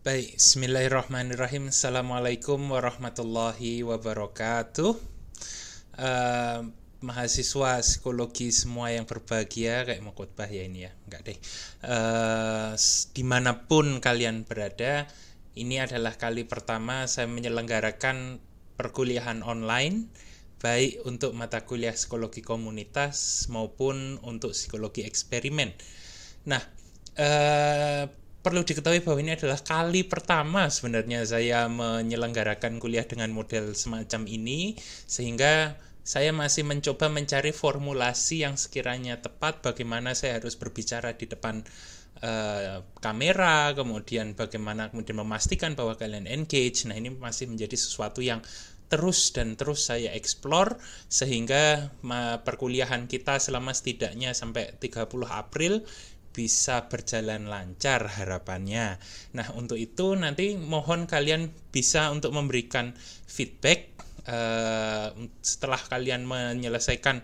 Baik, Bismillahirrahmanirrahim. Assalamualaikum warahmatullahi wabarakatuh. Uh, mahasiswa psikologi semua yang berbahagia kayak mau khotbah ya ini ya, enggak deh. Uh, di mana pun kalian berada, ini adalah kali pertama saya menyelenggarakan perkuliahan online baik untuk mata kuliah psikologi komunitas maupun untuk psikologi eksperimen. Nah, uh, perlu diketahui bahwa ini adalah kali pertama sebenarnya saya menyelenggarakan kuliah dengan model semacam ini sehingga saya masih mencoba mencari formulasi yang sekiranya tepat bagaimana saya harus berbicara di depan uh, kamera kemudian bagaimana kemudian memastikan bahwa kalian engage. Nah ini masih menjadi sesuatu yang terus dan terus saya explore sehingga perkuliahan kita selama setidaknya sampai 30 April bisa berjalan lancar harapannya. Nah, untuk itu nanti mohon kalian bisa untuk memberikan feedback uh, setelah kalian menyelesaikan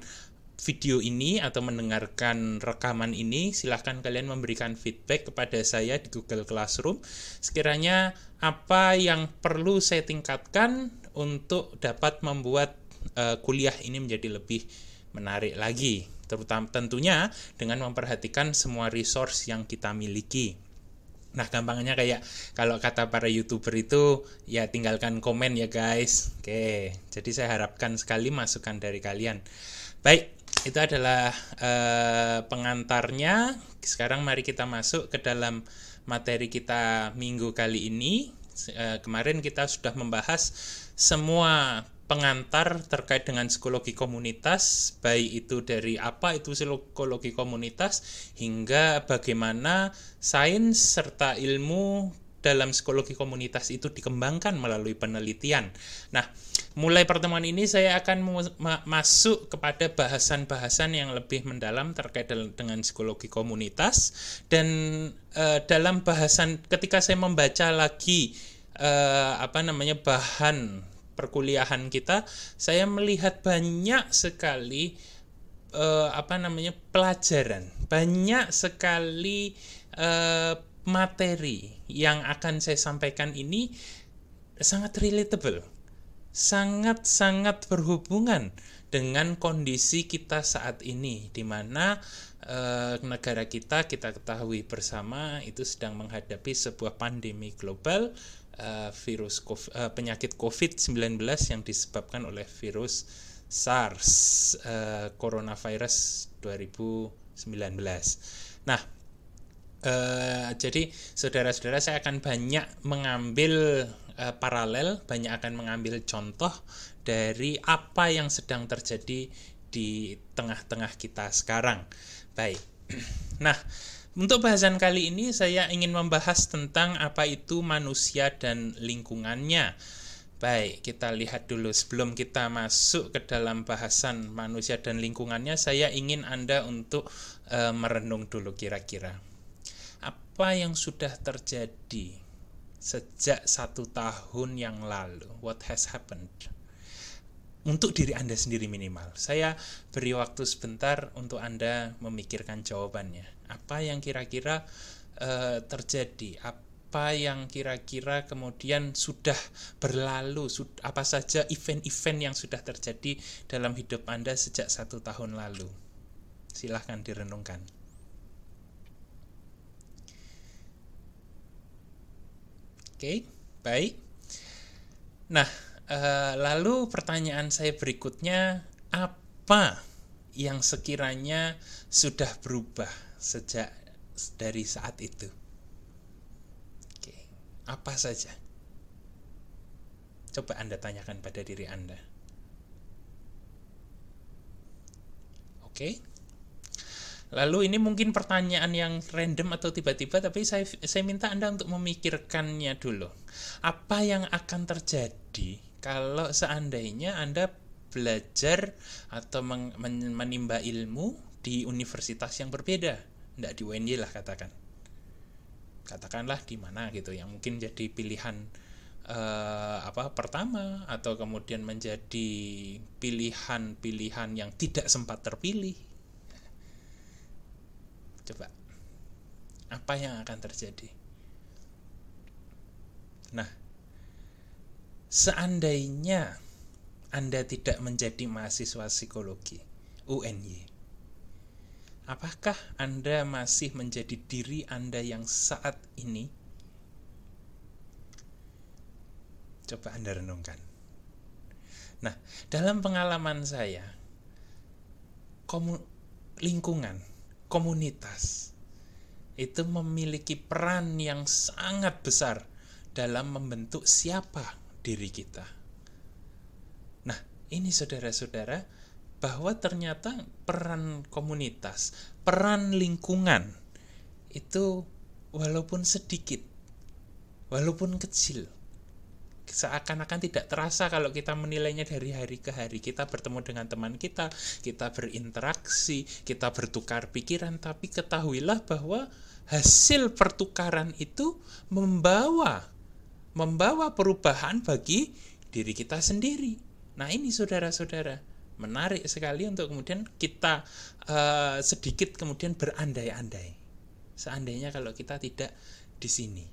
video ini atau mendengarkan rekaman ini, silahkan kalian memberikan feedback kepada saya di Google Classroom. Sekiranya apa yang perlu saya tingkatkan untuk dapat membuat uh, kuliah ini menjadi lebih menarik lagi terutama tentunya dengan memperhatikan semua resource yang kita miliki. Nah, gampangnya kayak kalau kata para YouTuber itu ya tinggalkan komen ya guys. Oke, jadi saya harapkan sekali masukan dari kalian. Baik, itu adalah uh, pengantarnya. Sekarang mari kita masuk ke dalam materi kita minggu kali ini. Uh, kemarin kita sudah membahas semua pengantar terkait dengan psikologi komunitas, baik itu dari apa itu psikologi komunitas hingga bagaimana sains serta ilmu dalam psikologi komunitas itu dikembangkan melalui penelitian. Nah, mulai pertemuan ini saya akan ma masuk kepada bahasan-bahasan yang lebih mendalam terkait dengan psikologi komunitas dan uh, dalam bahasan ketika saya membaca lagi uh, apa namanya bahan perkuliahan kita saya melihat banyak sekali uh, apa namanya pelajaran. Banyak sekali uh, materi yang akan saya sampaikan ini sangat relatable sangat sangat berhubungan dengan kondisi kita saat ini di mana e, negara kita kita ketahui bersama itu sedang menghadapi sebuah pandemi global uh, virus COVID, uh, penyakit COVID-19 yang disebabkan oleh virus SARS uh, coronavirus 2019. Nah, uh, jadi saudara-saudara saya akan banyak mengambil uh, paralel, banyak akan mengambil contoh dari apa yang sedang terjadi di tengah-tengah kita sekarang. Baik. Nah, untuk bahasan kali ini saya ingin membahas tentang apa itu manusia dan lingkungannya. Baik, kita lihat dulu sebelum kita masuk ke dalam bahasan manusia dan lingkungannya, saya ingin Anda untuk e, merenung dulu kira-kira. Apa yang sudah terjadi sejak satu tahun yang lalu? What has happened? Untuk diri Anda sendiri minimal. Saya beri waktu sebentar untuk Anda memikirkan jawabannya apa yang kira-kira uh, terjadi? Apa yang kira-kira kemudian sudah berlalu? Apa saja event-event yang sudah terjadi dalam hidup anda sejak satu tahun lalu? Silahkan direnungkan. Oke baik. Nah uh, lalu pertanyaan saya berikutnya apa yang sekiranya sudah berubah sejak dari saat itu. Oke, apa saja? Coba Anda tanyakan pada diri Anda. Oke. Lalu ini mungkin pertanyaan yang random atau tiba-tiba tapi saya saya minta Anda untuk memikirkannya dulu. Apa yang akan terjadi kalau seandainya Anda belajar atau menimba ilmu di universitas yang berbeda tidak di UNY lah katakan. Katakanlah di mana gitu yang mungkin jadi pilihan uh, apa pertama atau kemudian menjadi pilihan-pilihan yang tidak sempat terpilih. Coba apa yang akan terjadi? Nah, seandainya Anda tidak menjadi mahasiswa psikologi UNY, apakah Anda masih menjadi diri Anda yang saat ini? Coba Anda renungkan. Nah, dalam pengalaman saya, komu lingkungan, komunitas itu memiliki peran yang sangat besar dalam membentuk siapa diri kita. Nah, ini saudara-saudara, bahwa ternyata peran komunitas, peran lingkungan itu walaupun sedikit, walaupun kecil, seakan-akan tidak terasa kalau kita menilainya dari hari ke hari. Kita bertemu dengan teman kita, kita berinteraksi, kita bertukar pikiran, tapi ketahuilah bahwa hasil pertukaran itu membawa membawa perubahan bagi diri kita sendiri. Nah, ini saudara-saudara menarik sekali untuk kemudian kita uh, sedikit kemudian berandai-andai. Seandainya kalau kita tidak di sini.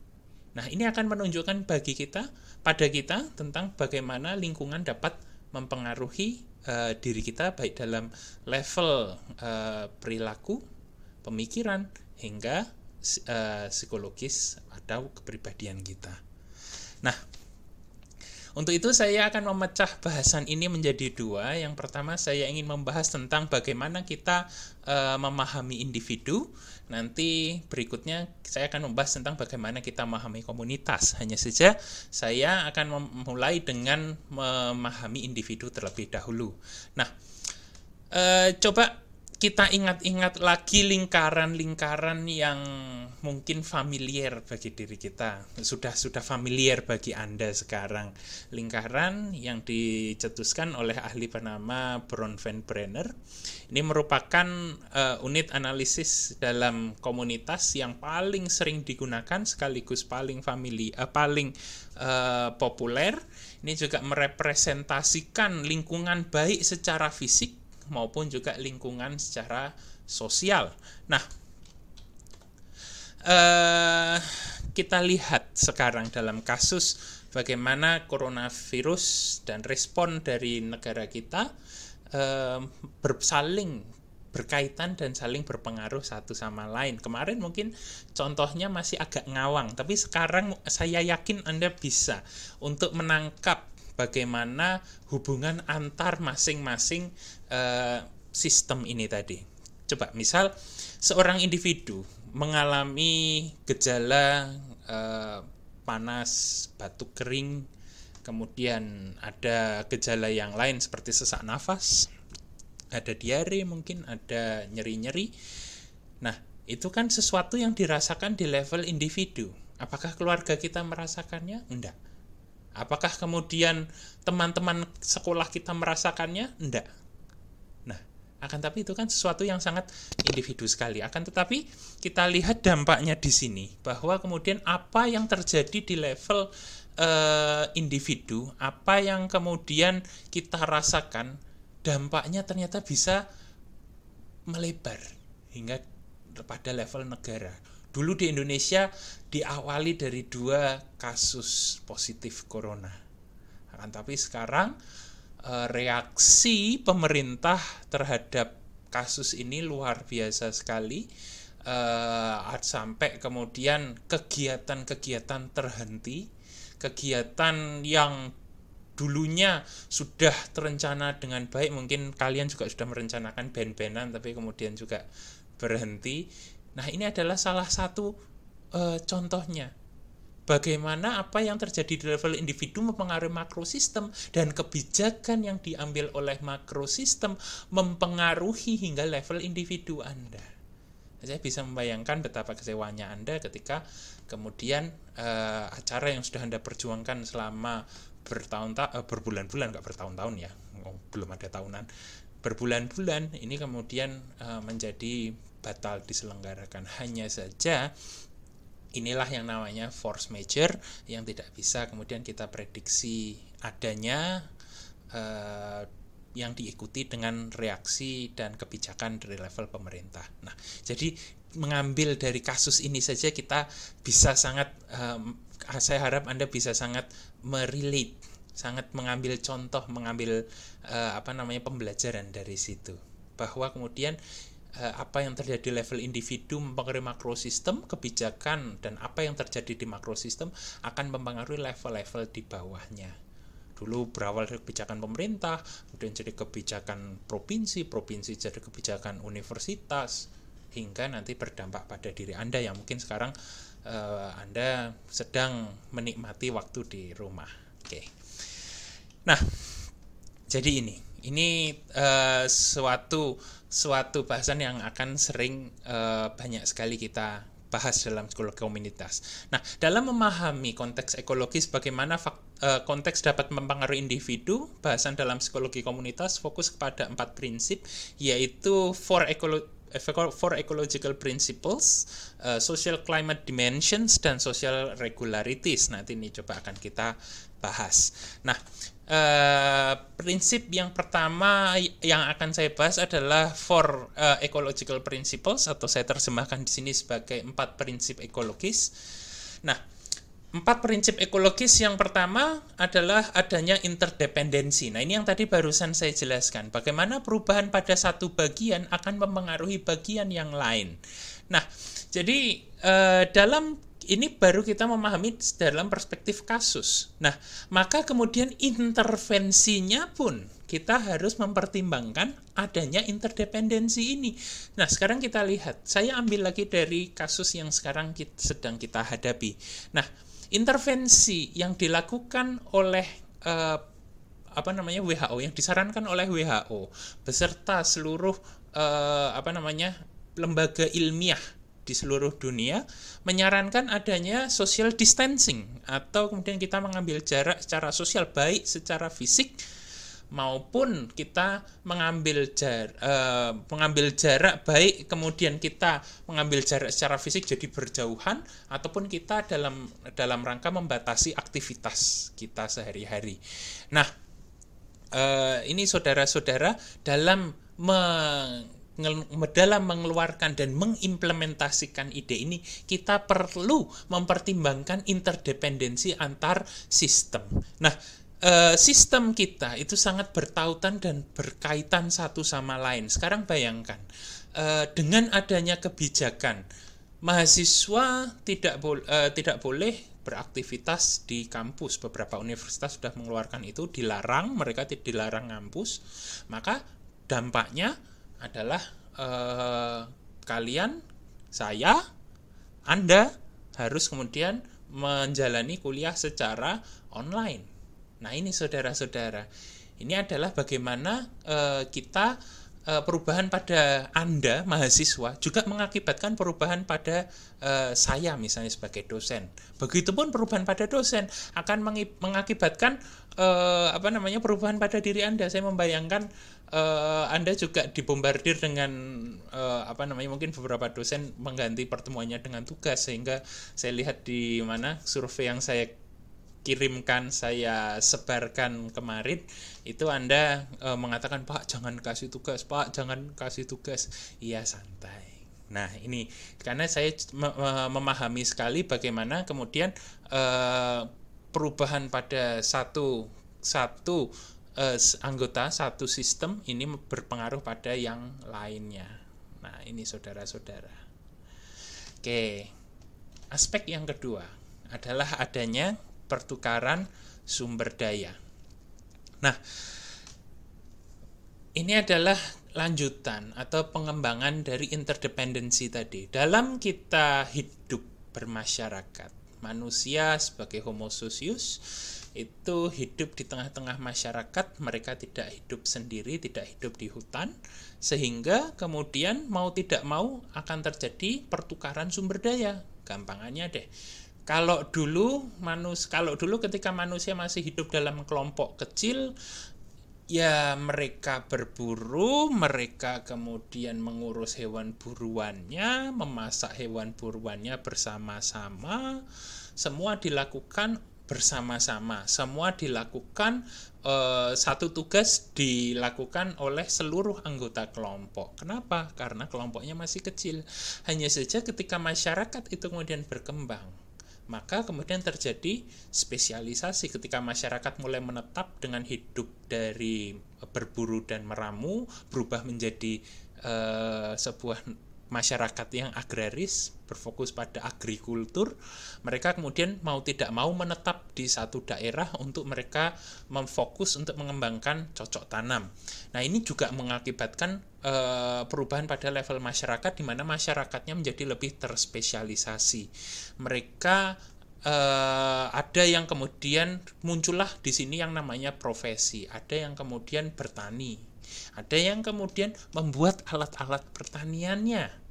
Nah, ini akan menunjukkan bagi kita pada kita tentang bagaimana lingkungan dapat mempengaruhi uh, diri kita baik dalam level uh, perilaku, pemikiran hingga uh, psikologis atau kepribadian kita. Nah, untuk itu saya akan memecah bahasan ini menjadi dua. Yang pertama saya ingin membahas tentang bagaimana kita uh, memahami individu. Nanti berikutnya saya akan membahas tentang bagaimana kita memahami komunitas. Hanya saja saya akan memulai dengan memahami individu terlebih dahulu. Nah, uh, coba kita ingat-ingat lagi lingkaran-lingkaran yang mungkin familiar bagi diri kita. Sudah sudah familiar bagi Anda sekarang. Lingkaran yang dicetuskan oleh ahli bernama Bronfen Brenner. Ini merupakan uh, unit analisis dalam komunitas yang paling sering digunakan sekaligus paling famili uh, paling uh, populer. Ini juga merepresentasikan lingkungan baik secara fisik maupun juga lingkungan secara sosial. Nah, eh, kita lihat sekarang dalam kasus bagaimana coronavirus dan respon dari negara kita eh, bersaling berkaitan dan saling berpengaruh satu sama lain. Kemarin mungkin contohnya masih agak ngawang, tapi sekarang saya yakin Anda bisa untuk menangkap bagaimana hubungan antar masing-masing uh, sistem ini tadi. Coba misal seorang individu mengalami gejala uh, panas, batuk kering, kemudian ada gejala yang lain seperti sesak nafas, ada diare mungkin, ada nyeri-nyeri. Nah, itu kan sesuatu yang dirasakan di level individu. Apakah keluarga kita merasakannya? Enggak Apakah kemudian teman-teman sekolah kita merasakannya? Enggak. Nah, akan tapi itu kan sesuatu yang sangat individu sekali. Akan tetapi kita lihat dampaknya di sini bahwa kemudian apa yang terjadi di level uh, individu, apa yang kemudian kita rasakan, dampaknya ternyata bisa melebar hingga pada level negara Dulu di Indonesia diawali dari dua kasus positif corona. Akan tapi sekarang eh, reaksi pemerintah terhadap kasus ini luar biasa sekali. Uh, sampai kemudian kegiatan-kegiatan terhenti, kegiatan yang dulunya sudah terencana dengan baik, mungkin kalian juga sudah merencanakan band-bandan, tapi kemudian juga berhenti Nah, ini adalah salah satu uh, contohnya. Bagaimana apa yang terjadi di level individu mempengaruhi makrosistem dan kebijakan yang diambil oleh makrosistem mempengaruhi hingga level individu Anda. Saya bisa membayangkan betapa kecewanya Anda ketika kemudian uh, acara yang sudah Anda perjuangkan selama bertahun-tahun uh, berbulan-bulan nggak bertahun-tahun ya oh, belum ada tahunan berbulan-bulan ini kemudian uh, menjadi batal diselenggarakan. Hanya saja inilah yang namanya force major yang tidak bisa kemudian kita prediksi adanya uh, yang diikuti dengan reaksi dan kebijakan dari level pemerintah. Nah, jadi mengambil dari kasus ini saja kita bisa sangat um, saya harap Anda bisa sangat merelate, sangat mengambil contoh, mengambil uh, apa namanya pembelajaran dari situ. Bahwa kemudian apa yang terjadi di level individu mempengaruhi makrosistem, kebijakan dan apa yang terjadi di makrosistem akan mempengaruhi level-level di bawahnya dulu berawal dari kebijakan pemerintah, kemudian jadi kebijakan provinsi, provinsi jadi kebijakan universitas, hingga nanti berdampak pada diri Anda yang mungkin sekarang uh, Anda sedang menikmati waktu di rumah. Oke. Okay. Nah, jadi ini ini uh, suatu suatu bahasan yang akan sering uh, banyak sekali kita bahas dalam psikologi komunitas. Nah, dalam memahami konteks ekologis bagaimana konteks dapat mempengaruhi individu, bahasan dalam psikologi komunitas fokus kepada empat prinsip, yaitu four ecology four ecological principles, uh, social climate dimensions dan social regularities. Nanti ini coba akan kita bahas. Nah, uh, prinsip yang pertama yang akan saya bahas adalah four uh, ecological principles atau saya terjemahkan di sini sebagai empat prinsip ekologis. Nah, Empat prinsip ekologis yang pertama adalah adanya interdependensi. Nah, ini yang tadi barusan saya jelaskan. Bagaimana perubahan pada satu bagian akan mempengaruhi bagian yang lain. Nah, jadi eh, dalam ini baru kita memahami dalam perspektif kasus. Nah, maka kemudian intervensinya pun kita harus mempertimbangkan adanya interdependensi ini. Nah, sekarang kita lihat. Saya ambil lagi dari kasus yang sekarang kita, sedang kita hadapi. Nah, intervensi yang dilakukan oleh uh, apa namanya WHO yang disarankan oleh WHO beserta seluruh uh, apa namanya lembaga ilmiah di seluruh dunia menyarankan adanya social distancing atau kemudian kita mengambil jarak secara sosial baik secara fisik maupun kita mengambil jar, uh, mengambil jarak baik kemudian kita mengambil jarak secara fisik jadi berjauhan ataupun kita dalam dalam rangka membatasi aktivitas kita sehari-hari. Nah, uh, ini saudara-saudara dalam me dalam mengeluarkan dan mengimplementasikan ide ini kita perlu mempertimbangkan interdependensi antar sistem. Nah, uh, sistem kita itu sangat bertautan dan berkaitan satu sama lain. Sekarang bayangkan, uh, dengan adanya kebijakan, mahasiswa tidak, bol uh, tidak boleh beraktivitas di kampus. Beberapa universitas sudah mengeluarkan itu, dilarang, mereka dilarang kampus. Maka dampaknya adalah uh, kalian, saya, Anda harus kemudian menjalani kuliah secara online Nah, ini saudara-saudara. Ini adalah bagaimana uh, kita perubahan pada Anda mahasiswa juga mengakibatkan perubahan pada uh, saya misalnya sebagai dosen. Begitupun perubahan pada dosen akan mengakibatkan uh, apa namanya perubahan pada diri Anda. Saya membayangkan uh, Anda juga dibombardir dengan uh, apa namanya mungkin beberapa dosen mengganti pertemuannya dengan tugas sehingga saya lihat di mana survei yang saya kirimkan saya sebarkan kemarin itu Anda e, mengatakan Pak jangan kasih tugas Pak jangan kasih tugas. Iya santai. Nah ini karena saya memahami sekali bagaimana kemudian e, perubahan pada satu satu e, anggota satu sistem ini berpengaruh pada yang lainnya. Nah ini saudara-saudara. Oke aspek yang kedua adalah adanya pertukaran sumber daya. Nah, ini adalah lanjutan atau pengembangan dari interdependensi tadi. Dalam kita hidup bermasyarakat, manusia sebagai homo socius itu hidup di tengah-tengah masyarakat, mereka tidak hidup sendiri, tidak hidup di hutan, sehingga kemudian mau tidak mau akan terjadi pertukaran sumber daya. Gampangannya deh, kalau dulu manus kalau dulu ketika manusia masih hidup dalam kelompok kecil ya mereka berburu, mereka kemudian mengurus hewan buruannya, memasak hewan buruannya bersama-sama, semua dilakukan bersama-sama, semua dilakukan eh, satu tugas dilakukan oleh seluruh anggota kelompok. Kenapa? Karena kelompoknya masih kecil. Hanya saja ketika masyarakat itu kemudian berkembang, maka kemudian terjadi spesialisasi ketika masyarakat mulai menetap dengan hidup dari berburu dan meramu berubah menjadi uh, sebuah masyarakat yang agraris berfokus pada agrikultur mereka kemudian mau tidak mau menetap di satu daerah untuk mereka memfokus untuk mengembangkan cocok tanam. Nah ini juga mengakibatkan e, perubahan pada level masyarakat di mana masyarakatnya menjadi lebih terspesialisasi. Mereka e, ada yang kemudian muncullah di sini yang namanya profesi ada yang kemudian bertani ada yang kemudian membuat alat-alat pertaniannya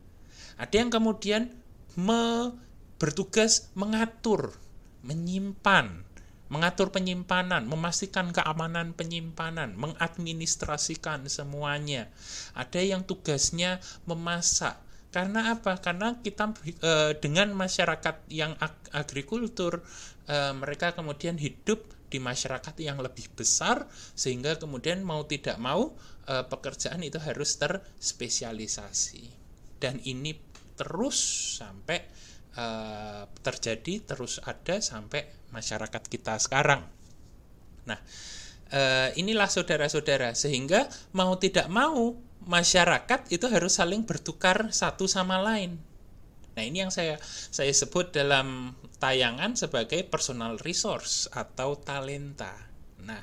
ada yang kemudian me, bertugas mengatur, menyimpan, mengatur penyimpanan, memastikan keamanan penyimpanan, mengadministrasikan semuanya. Ada yang tugasnya memasak. Karena apa? Karena kita e, dengan masyarakat yang ag agrikultur, e, mereka kemudian hidup di masyarakat yang lebih besar sehingga kemudian mau tidak mau e, pekerjaan itu harus terspesialisasi. Dan ini terus sampai uh, terjadi terus ada sampai masyarakat kita sekarang. Nah, uh, inilah saudara-saudara sehingga mau tidak mau masyarakat itu harus saling bertukar satu sama lain. Nah, ini yang saya saya sebut dalam tayangan sebagai personal resource atau talenta. Nah,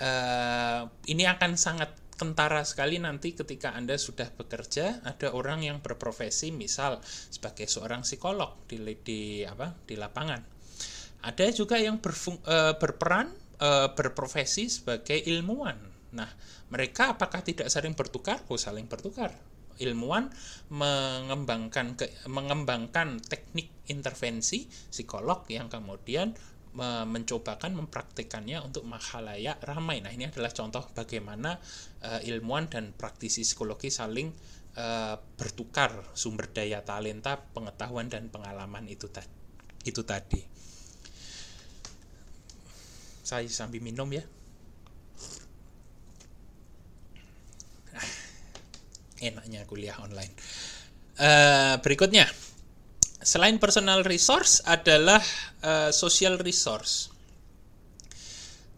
uh, ini akan sangat kentara sekali nanti ketika Anda sudah bekerja ada orang yang berprofesi misal sebagai seorang psikolog di di apa di lapangan. Ada juga yang berfung, e, berperan e, berprofesi sebagai ilmuwan. Nah, mereka apakah tidak saling bertukar? Oh, saling bertukar. Ilmuwan mengembangkan ke, mengembangkan teknik intervensi psikolog yang kemudian mencobakan mempraktekannya untuk mahalaya ramai. Nah, ini adalah contoh bagaimana uh, ilmuwan dan praktisi psikologi saling uh, bertukar sumber daya talenta, pengetahuan dan pengalaman itu tadi. Itu tadi. Saya sambil minum ya. Ah, enaknya kuliah online. Uh, berikutnya selain personal resource adalah uh, social resource.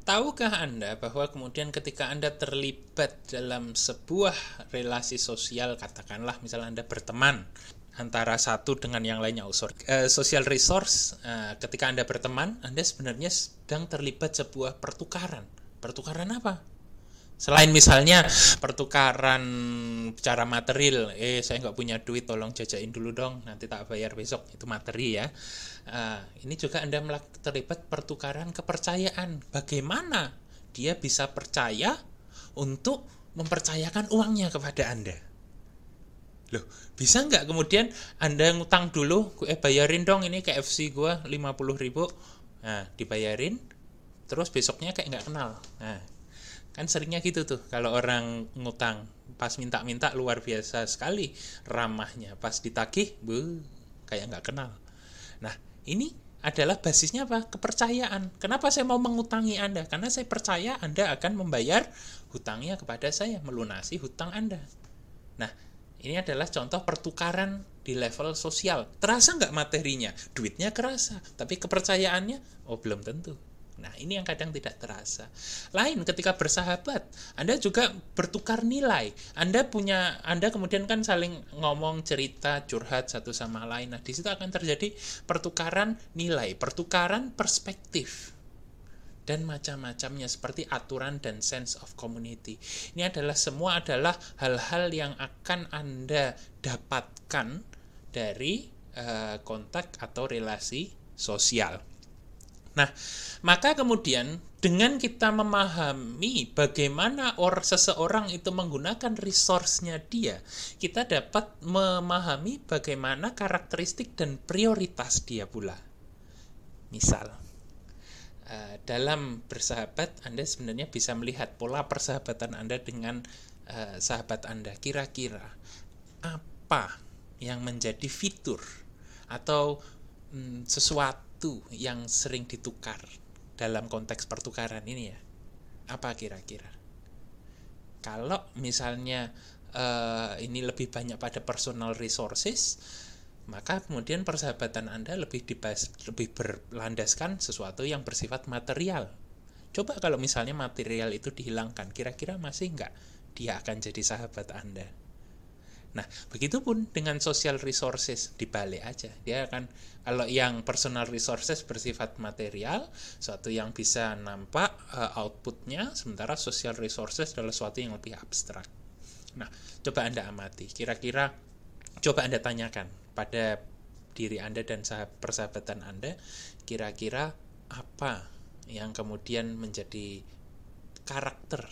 Tahukah Anda bahwa kemudian ketika Anda terlibat dalam sebuah relasi sosial, katakanlah misalnya Anda berteman antara satu dengan yang lainnya, oh sorry, uh, social resource, uh, ketika Anda berteman, Anda sebenarnya sedang terlibat sebuah pertukaran. Pertukaran apa? Selain misalnya pertukaran secara material, eh saya nggak punya duit, tolong jajain dulu dong, nanti tak bayar besok, itu materi ya. Uh, ini juga Anda terlibat pertukaran kepercayaan. Bagaimana dia bisa percaya untuk mempercayakan uangnya kepada Anda? Loh, bisa nggak kemudian Anda ngutang dulu, eh bayarin dong ini KFC gua 50 ribu, nah dibayarin, terus besoknya kayak nggak kenal. Nah, kan seringnya gitu tuh kalau orang ngutang pas minta-minta luar biasa sekali ramahnya. Pas ditagih bu kayak nggak kenal. Nah ini adalah basisnya apa? Kepercayaan. Kenapa saya mau mengutangi anda? Karena saya percaya anda akan membayar hutangnya kepada saya melunasi hutang anda. Nah ini adalah contoh pertukaran di level sosial. Terasa nggak materinya? Duitnya kerasa tapi kepercayaannya oh belum tentu Nah, ini yang kadang tidak terasa. Lain ketika bersahabat, Anda juga bertukar nilai. Anda punya Anda kemudian kan saling ngomong cerita, curhat satu sama lain. Nah, di situ akan terjadi pertukaran nilai, pertukaran perspektif dan macam-macamnya seperti aturan dan sense of community. Ini adalah semua adalah hal-hal yang akan Anda dapatkan dari uh, kontak atau relasi sosial. Nah, maka kemudian dengan kita memahami bagaimana or seseorang itu menggunakan resource-nya dia, kita dapat memahami bagaimana karakteristik dan prioritas dia pula. Misal, uh, dalam bersahabat Anda sebenarnya bisa melihat pola persahabatan Anda dengan uh, sahabat Anda. Kira-kira apa yang menjadi fitur atau mm, sesuatu itu yang sering ditukar dalam konteks pertukaran ini ya? Apa kira-kira? Kalau misalnya uh, ini lebih banyak pada personal resources, maka kemudian persahabatan Anda lebih dibahas, lebih berlandaskan sesuatu yang bersifat material. Coba kalau misalnya material itu dihilangkan, kira-kira masih nggak dia akan jadi sahabat Anda? Nah, begitupun dengan social resources dibalik aja. Dia akan kalau yang personal resources bersifat material, suatu yang bisa nampak uh, outputnya, sementara social resources adalah suatu yang lebih abstrak. Nah, coba Anda amati. Kira-kira coba Anda tanyakan pada diri Anda dan persahabatan Anda, kira-kira apa yang kemudian menjadi karakter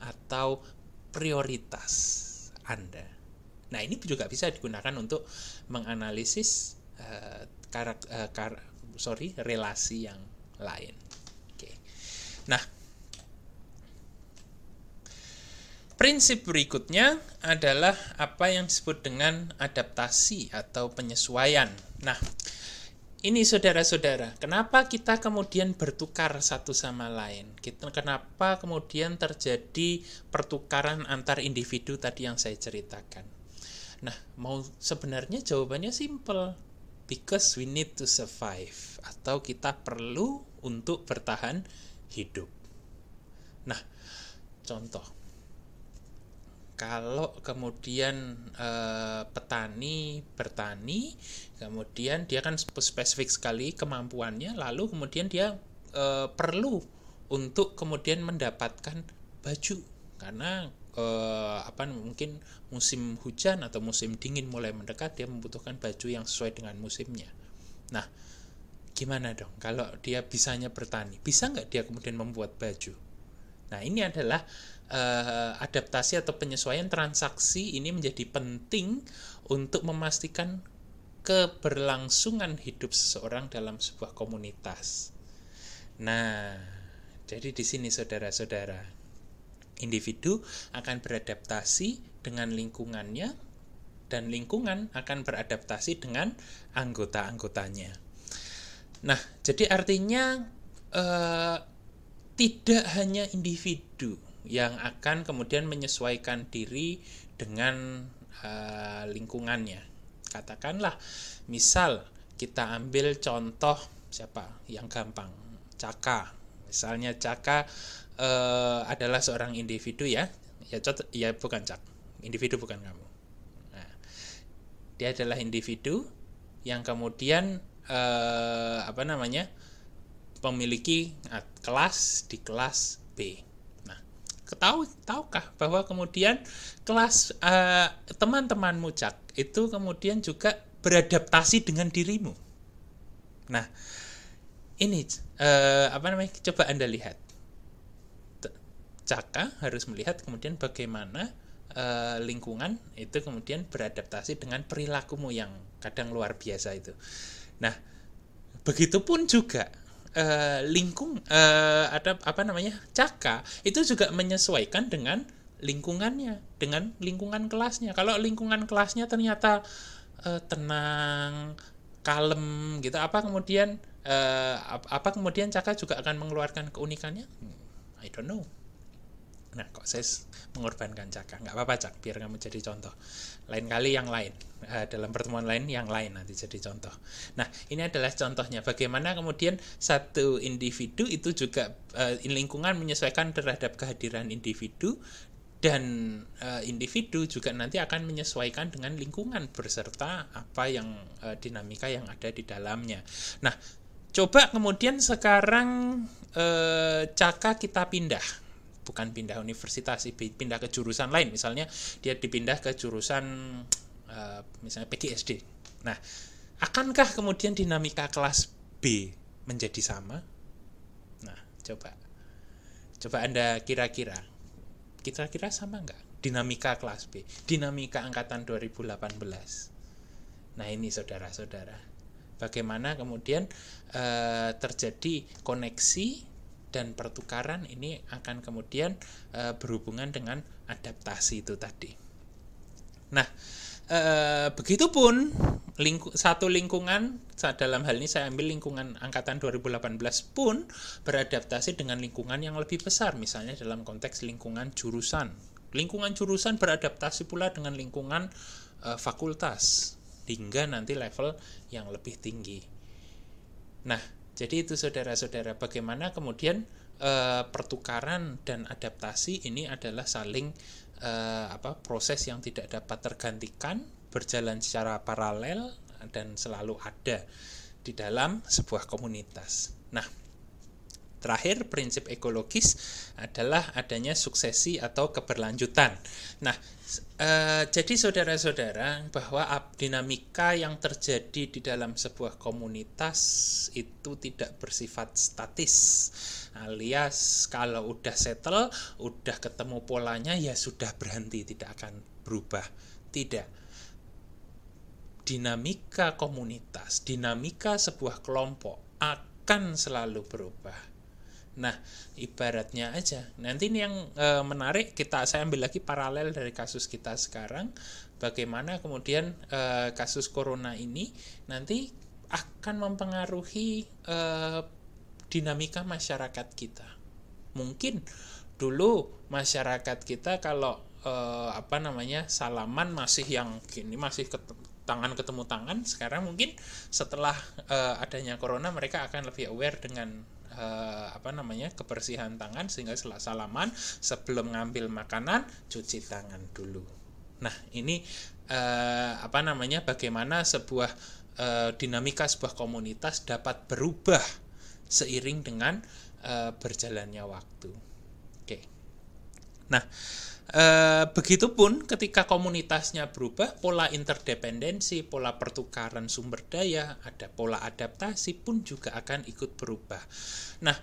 atau prioritas Anda Nah, ini juga bisa digunakan untuk menganalisis uh, karak, uh, kar, sorry, relasi yang lain. Oke. Nah, prinsip berikutnya adalah apa yang disebut dengan adaptasi atau penyesuaian. Nah, ini saudara-saudara, kenapa kita kemudian bertukar satu sama lain? Kita, kenapa kemudian terjadi pertukaran antar individu tadi yang saya ceritakan? Nah, mau sebenarnya jawabannya simple. Because we need to survive atau kita perlu untuk bertahan hidup. Nah, contoh kalau kemudian e, petani bertani, kemudian dia kan spesifik sekali kemampuannya, lalu kemudian dia e, perlu untuk kemudian mendapatkan baju karena uh, apa mungkin musim hujan atau musim dingin mulai mendekat dia membutuhkan baju yang sesuai dengan musimnya. Nah gimana dong? Kalau dia bisanya bertani bisa nggak dia kemudian membuat baju? Nah ini adalah uh, adaptasi atau penyesuaian transaksi ini menjadi penting untuk memastikan keberlangsungan hidup seseorang dalam sebuah komunitas. Nah, jadi di sini saudara-saudara, individu akan beradaptasi dengan lingkungannya dan lingkungan akan beradaptasi dengan anggota-anggotanya. Nah, jadi artinya eh, tidak hanya individu yang akan kemudian menyesuaikan diri dengan eh, lingkungannya. Katakanlah, misal kita ambil contoh siapa yang gampang, Caka. Misalnya Caka uh, adalah seorang individu ya. Ya cot ya bukan cak. Individu bukan kamu. Nah, dia adalah individu yang kemudian uh, apa namanya memiliki kelas di kelas B. Nah ketahui tahukah bahwa kemudian kelas uh, teman-temanmu cak itu kemudian juga beradaptasi dengan dirimu? Nah ini uh, apa namanya coba anda lihat Caka harus melihat kemudian bagaimana uh, lingkungan itu kemudian beradaptasi dengan perilakumu yang kadang luar biasa itu. Nah, begitupun juga uh, lingkung uh, ada apa namanya Caka itu juga menyesuaikan dengan lingkungannya, dengan lingkungan kelasnya. Kalau lingkungan kelasnya ternyata uh, tenang, kalem gitu, apa kemudian uh, apa kemudian Caka juga akan mengeluarkan keunikannya? Hmm, I don't know. Nah, kok saya mengorbankan Caka? Nggak apa-apa, Cak, biar kamu jadi contoh. Lain kali yang lain. Uh, dalam pertemuan lain yang lain nanti jadi contoh. Nah, ini adalah contohnya. Bagaimana kemudian satu individu itu juga uh, lingkungan menyesuaikan terhadap kehadiran individu dan uh, individu juga nanti akan menyesuaikan dengan lingkungan berserta apa yang uh, dinamika yang ada di dalamnya. Nah, coba kemudian sekarang uh, Caka kita pindah bukan pindah universitas pindah ke jurusan lain. Misalnya dia dipindah ke jurusan uh, misalnya PGSD nah akankah kemudian dinamika kelas B menjadi sama? Nah coba. Coba anda kira-kira. Kira-kira sama nggak dinamika kelas B? Dinamika angkatan 2018 nah ini saudara-saudara. Bagaimana kemudian uh, terjadi koneksi dan pertukaran ini akan kemudian e, berhubungan dengan adaptasi itu tadi. Nah, e, begitupun lingku, satu lingkungan dalam hal ini saya ambil lingkungan angkatan 2018 pun beradaptasi dengan lingkungan yang lebih besar, misalnya dalam konteks lingkungan jurusan. Lingkungan jurusan beradaptasi pula dengan lingkungan e, fakultas. hingga nanti level yang lebih tinggi. Nah, jadi itu saudara-saudara bagaimana kemudian e, pertukaran dan adaptasi ini adalah saling e, apa proses yang tidak dapat tergantikan, berjalan secara paralel dan selalu ada di dalam sebuah komunitas. Nah, terakhir prinsip ekologis adalah adanya suksesi atau keberlanjutan. Nah, e, jadi saudara-saudara bahwa dinamika yang terjadi di dalam sebuah komunitas itu tidak bersifat statis. Alias kalau udah settle, udah ketemu polanya ya sudah berhenti, tidak akan berubah. Tidak dinamika komunitas, dinamika sebuah kelompok akan selalu berubah. Nah, ibaratnya aja. Nanti ini yang e, menarik kita saya ambil lagi paralel dari kasus kita sekarang, bagaimana kemudian e, kasus corona ini nanti akan mempengaruhi e, dinamika masyarakat kita. Mungkin dulu masyarakat kita kalau e, apa namanya salaman masih yang gini masih tangan ketemu tangan sekarang mungkin setelah uh, adanya corona mereka akan lebih aware dengan uh, apa namanya kebersihan tangan sehingga setelah salaman sebelum ngambil makanan cuci tangan dulu. Nah ini uh, apa namanya bagaimana sebuah uh, dinamika sebuah komunitas dapat berubah seiring dengan uh, berjalannya waktu. Oke. Nah E, begitupun ketika komunitasnya berubah, pola interdependensi, pola pertukaran sumber daya, ada pola adaptasi pun juga akan ikut berubah. Nah,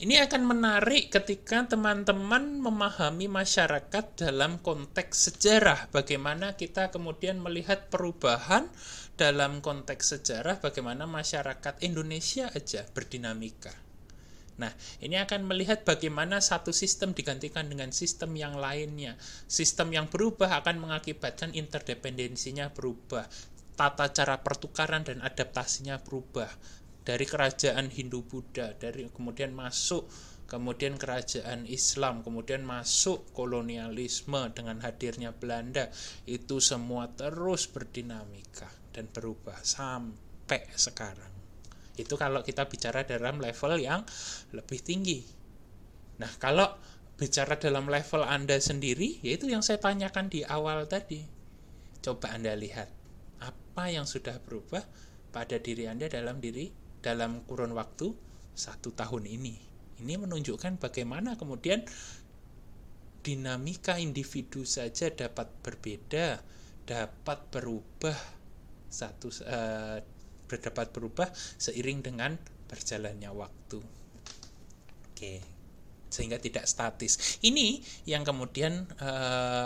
ini akan menarik ketika teman-teman memahami masyarakat dalam konteks sejarah. Bagaimana kita kemudian melihat perubahan dalam konteks sejarah, bagaimana masyarakat Indonesia aja berdinamika. Nah, ini akan melihat bagaimana satu sistem digantikan dengan sistem yang lainnya. Sistem yang berubah akan mengakibatkan interdependensinya berubah. Tata cara pertukaran dan adaptasinya berubah. Dari kerajaan Hindu-Buddha, dari kemudian masuk kemudian kerajaan Islam, kemudian masuk kolonialisme dengan hadirnya Belanda, itu semua terus berdinamika dan berubah sampai sekarang. Itu kalau kita bicara dalam level yang lebih tinggi. Nah, kalau bicara dalam level Anda sendiri, yaitu yang saya tanyakan di awal tadi. Coba Anda lihat apa yang sudah berubah pada diri Anda dalam diri dalam kurun waktu satu tahun ini. Ini menunjukkan bagaimana kemudian dinamika individu saja dapat berbeda, dapat berubah satu uh, berdapat berubah seiring dengan berjalannya waktu. Oke, sehingga tidak statis. Ini yang kemudian e,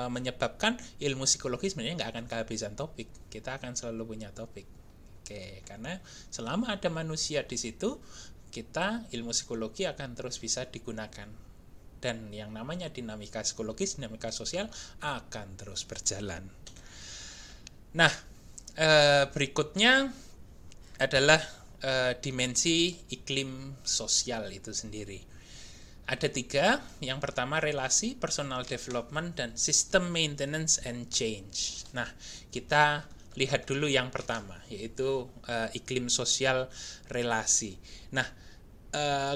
menyebabkan ilmu psikologi sebenarnya nggak akan kehabisan topik. Kita akan selalu punya topik. Oke, karena selama ada manusia di situ, kita ilmu psikologi akan terus bisa digunakan. Dan yang namanya dinamika psikologis, dinamika sosial akan terus berjalan. Nah, e, berikutnya adalah uh, dimensi iklim sosial itu sendiri. Ada tiga, yang pertama relasi, personal development, dan system maintenance and change. Nah, kita lihat dulu yang pertama, yaitu uh, iklim sosial relasi. Nah, uh,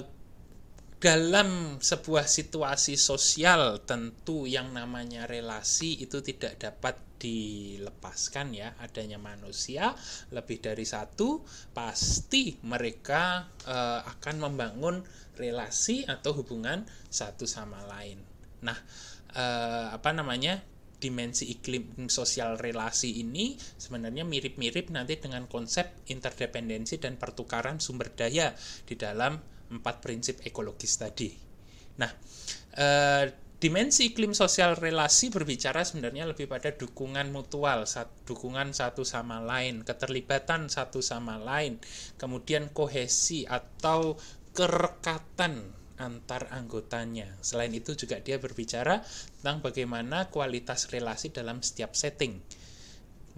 dalam sebuah situasi sosial tentu yang namanya relasi itu tidak dapat dilepaskan ya adanya manusia lebih dari satu pasti mereka uh, akan membangun relasi atau hubungan satu sama lain nah uh, apa namanya dimensi iklim sosial relasi ini sebenarnya mirip-mirip nanti dengan konsep interdependensi dan pertukaran sumber daya di dalam empat prinsip ekologis tadi. Nah, eh, dimensi iklim sosial relasi berbicara sebenarnya lebih pada dukungan mutual, dukungan satu sama lain, keterlibatan satu sama lain, kemudian kohesi atau kerekatan antar anggotanya. Selain itu juga dia berbicara tentang bagaimana kualitas relasi dalam setiap setting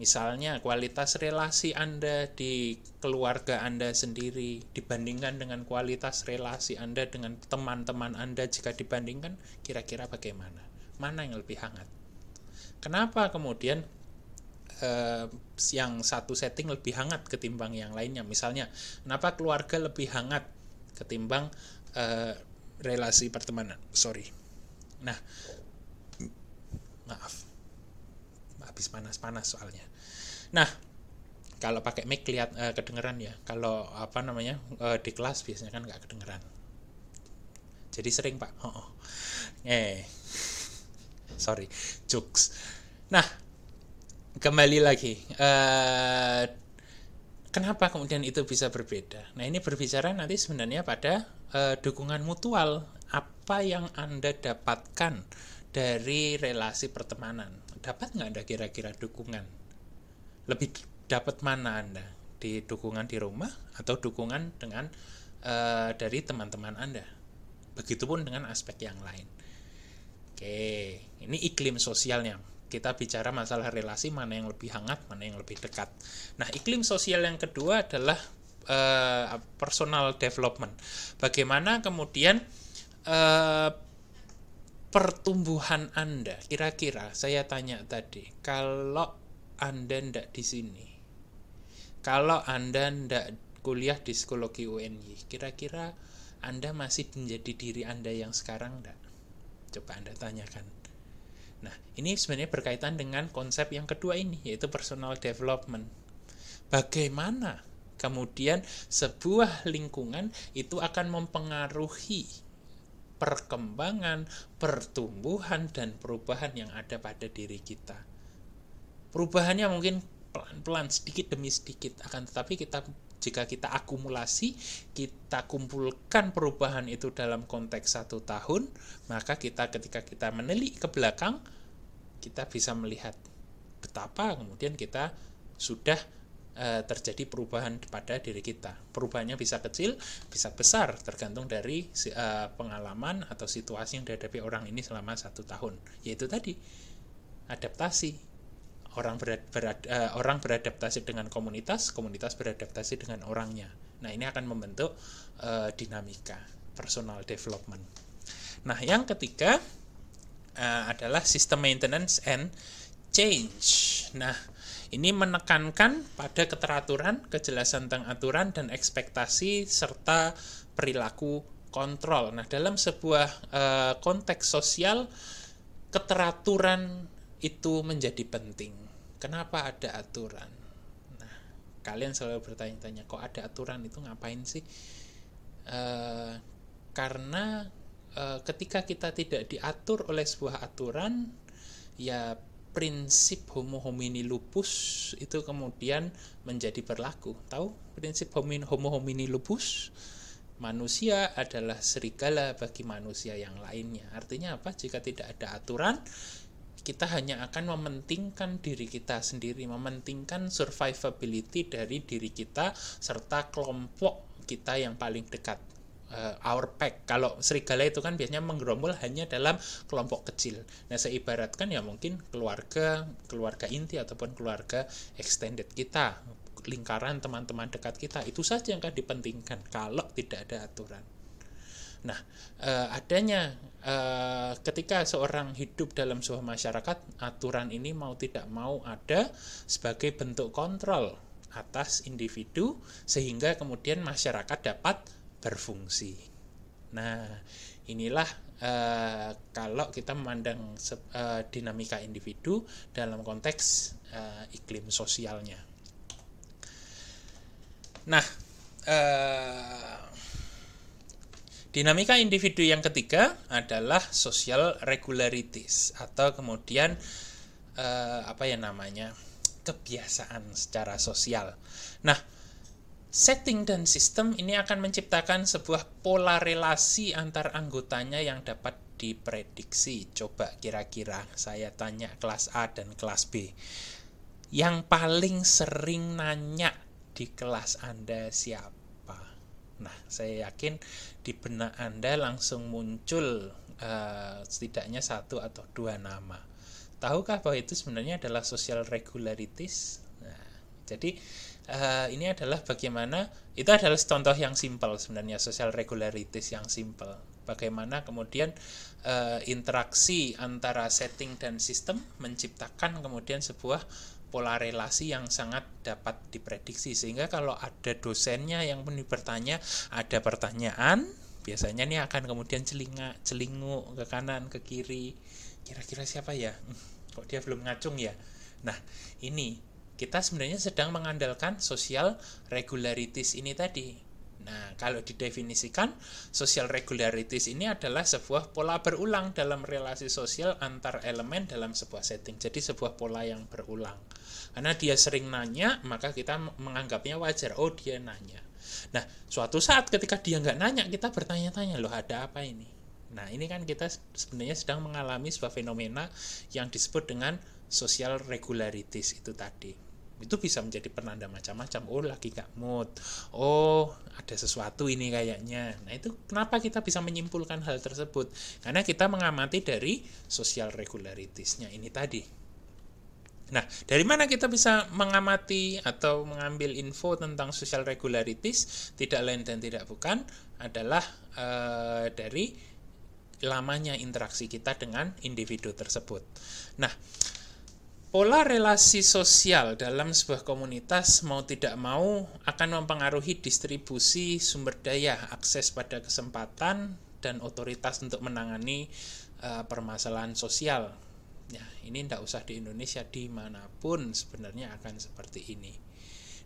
Misalnya kualitas relasi Anda di keluarga Anda sendiri dibandingkan dengan kualitas relasi Anda dengan teman-teman Anda jika dibandingkan kira-kira bagaimana? Mana yang lebih hangat? Kenapa kemudian uh, yang satu setting lebih hangat ketimbang yang lainnya. Misalnya, kenapa keluarga lebih hangat ketimbang uh, relasi pertemanan? Sorry. Nah, maaf, habis panas-panas soalnya. Nah, kalau pakai mic lihat uh, kedengeran ya. Kalau apa namanya uh, di kelas biasanya kan nggak kedengeran. Jadi sering pak. Oh, oh. eh. Sorry. Jokes. Nah kembali lagi. Uh, kenapa kemudian itu bisa berbeda? Nah ini berbicara nanti sebenarnya pada uh, dukungan mutual. Apa yang anda dapatkan dari relasi pertemanan? Dapat nggak anda kira-kira dukungan lebih dapat mana Anda? Di dukungan di rumah atau dukungan dengan uh, dari teman-teman Anda? Begitupun dengan aspek yang lain. Oke, ini iklim sosialnya. Kita bicara masalah relasi mana yang lebih hangat, mana yang lebih dekat. Nah, iklim sosial yang kedua adalah uh, personal development. Bagaimana kemudian uh, pertumbuhan Anda? Kira-kira saya tanya tadi, kalau Anda tidak di sini, kalau Anda tidak kuliah di psikologi UNY, kira-kira Anda masih menjadi diri Anda yang sekarang tidak? Coba Anda tanyakan. Nah, ini sebenarnya berkaitan dengan konsep yang kedua ini, yaitu personal development. Bagaimana kemudian sebuah lingkungan itu akan mempengaruhi perkembangan, pertumbuhan, dan perubahan yang ada pada diri kita. Perubahannya mungkin pelan-pelan sedikit demi sedikit akan tetapi kita jika kita akumulasi kita kumpulkan perubahan itu dalam konteks satu tahun maka kita ketika kita menelik ke belakang kita bisa melihat betapa kemudian kita sudah e, terjadi perubahan pada diri kita. Perubahannya bisa kecil bisa besar tergantung dari e, pengalaman atau situasi yang dihadapi orang ini selama satu tahun. Yaitu tadi adaptasi orang berad, berad, uh, orang beradaptasi dengan komunitas, komunitas beradaptasi dengan orangnya. Nah, ini akan membentuk uh, dinamika personal development. Nah, yang ketiga uh, adalah system maintenance and change. Nah, ini menekankan pada keteraturan, kejelasan tentang aturan dan ekspektasi serta perilaku kontrol. Nah, dalam sebuah uh, konteks sosial keteraturan itu menjadi penting. Kenapa ada aturan? Nah, kalian selalu bertanya-tanya, kok ada aturan itu ngapain sih? E, karena e, ketika kita tidak diatur oleh sebuah aturan, ya prinsip homo homini lupus itu kemudian menjadi berlaku. Tahu prinsip homo homini lupus? Manusia adalah serigala bagi manusia yang lainnya. Artinya apa? Jika tidak ada aturan, kita hanya akan mementingkan diri kita sendiri, mementingkan survivability dari diri kita serta kelompok kita yang paling dekat. Uh, our pack. Kalau serigala itu kan biasanya menggerombol hanya dalam kelompok kecil. Nah, saya ibaratkan ya mungkin keluarga, keluarga inti ataupun keluarga extended kita, lingkaran teman-teman dekat kita itu saja yang akan dipentingkan kalau tidak ada aturan. Nah, uh, adanya uh, ketika seorang hidup dalam sebuah masyarakat, aturan ini mau tidak mau ada sebagai bentuk kontrol atas individu sehingga kemudian masyarakat dapat berfungsi. Nah, inilah uh, kalau kita memandang uh, dinamika individu dalam konteks uh, iklim sosialnya. Nah, uh, Dinamika individu yang ketiga adalah social regularities atau kemudian eh, apa ya namanya kebiasaan secara sosial. Nah, setting dan sistem ini akan menciptakan sebuah pola relasi antar anggotanya yang dapat diprediksi. Coba kira-kira saya tanya kelas A dan kelas B. Yang paling sering nanya di kelas Anda siapa? Nah, saya yakin di benak Anda langsung muncul uh, setidaknya satu atau dua nama. Tahukah bahwa itu sebenarnya adalah social regularities? Nah, jadi uh, ini adalah bagaimana itu adalah contoh yang simpel sebenarnya social regularities yang simpel. Bagaimana kemudian uh, interaksi antara setting dan sistem menciptakan kemudian sebuah pola relasi yang sangat dapat diprediksi. Sehingga kalau ada dosennya yang bertanya ada pertanyaan biasanya ini akan kemudian celinga celinguk ke kanan ke kiri. Kira-kira siapa ya? Kok dia belum ngacung ya? Nah ini. Kita sebenarnya sedang mengandalkan social regularities ini tadi. Nah, kalau didefinisikan, social regularities ini adalah sebuah pola berulang dalam relasi sosial antar elemen dalam sebuah setting. Jadi sebuah pola yang berulang. Karena dia sering nanya, maka kita menganggapnya wajar. Oh, dia nanya. Nah, suatu saat ketika dia nggak nanya, kita bertanya-tanya, loh ada apa ini? Nah, ini kan kita sebenarnya sedang mengalami sebuah fenomena yang disebut dengan social regularities itu tadi itu bisa menjadi penanda macam-macam oh lagi gak mood oh ada sesuatu ini kayaknya nah itu kenapa kita bisa menyimpulkan hal tersebut karena kita mengamati dari social regularitiesnya ini tadi Nah, dari mana kita bisa mengamati atau mengambil info tentang social regularities? Tidak lain dan tidak bukan adalah uh, dari lamanya interaksi kita dengan individu tersebut. Nah, Pola relasi sosial dalam sebuah komunitas mau tidak mau akan mempengaruhi distribusi sumber daya, akses pada kesempatan, dan otoritas untuk menangani uh, permasalahan sosial. Ya, ini tidak usah di Indonesia, di mana pun sebenarnya akan seperti ini.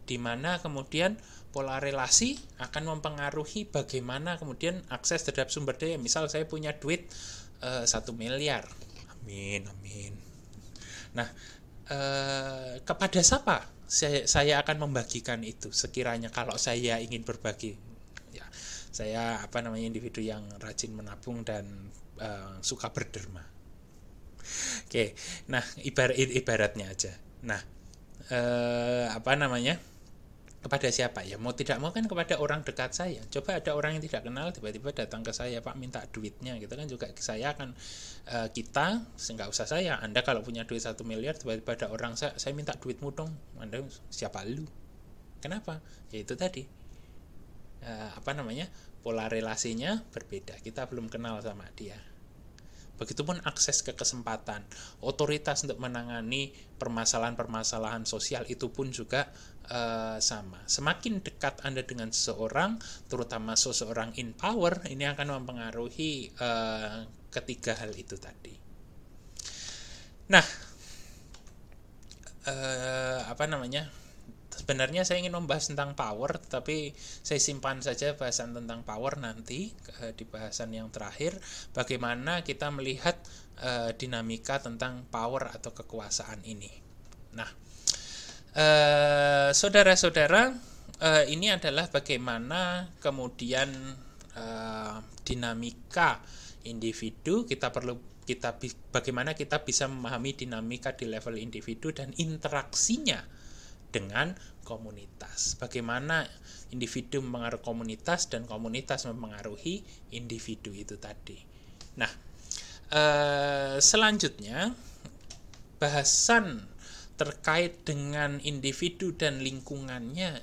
Di mana kemudian pola relasi akan mempengaruhi bagaimana kemudian akses terhadap sumber daya. Misal saya punya duit eh, satu uh, miliar, amin, amin. Nah, Eh, kepada siapa saya, saya akan membagikan itu sekiranya kalau saya ingin berbagi ya saya apa namanya individu yang rajin menabung dan uh, suka berderma oke nah ibarat ibaratnya aja. Nah uh, apa namanya? Kepada siapa? Ya mau tidak mau kan kepada orang dekat saya. Coba ada orang yang tidak kenal tiba-tiba datang ke saya pak minta duitnya gitu kan juga saya akan uh, kita nggak usah saya. Anda kalau punya duit satu miliar tiba-tiba ada orang saya saya minta duitmu dong. Anda siapa lu? Kenapa? Ya itu tadi. Uh, apa namanya? Pola relasinya berbeda. Kita belum kenal sama dia Begitupun akses ke kesempatan, otoritas untuk menangani permasalahan-permasalahan sosial itu pun juga uh, sama. Semakin dekat Anda dengan seseorang, terutama seseorang in power, ini akan mempengaruhi uh, ketiga hal itu tadi. Nah, uh, apa namanya? Sebenarnya saya ingin membahas tentang power tapi saya simpan saja bahasan tentang power nanti di bahasan yang terakhir. Bagaimana kita melihat uh, dinamika tentang power atau kekuasaan ini. Nah uh, saudara-saudara uh, ini adalah bagaimana kemudian uh, dinamika individu. Kita perlu kita bagaimana kita bisa memahami dinamika di level individu dan interaksinya dengan komunitas. Bagaimana individu mempengaruhi komunitas dan komunitas mempengaruhi individu itu tadi. Nah, eh, selanjutnya bahasan terkait dengan individu dan lingkungannya,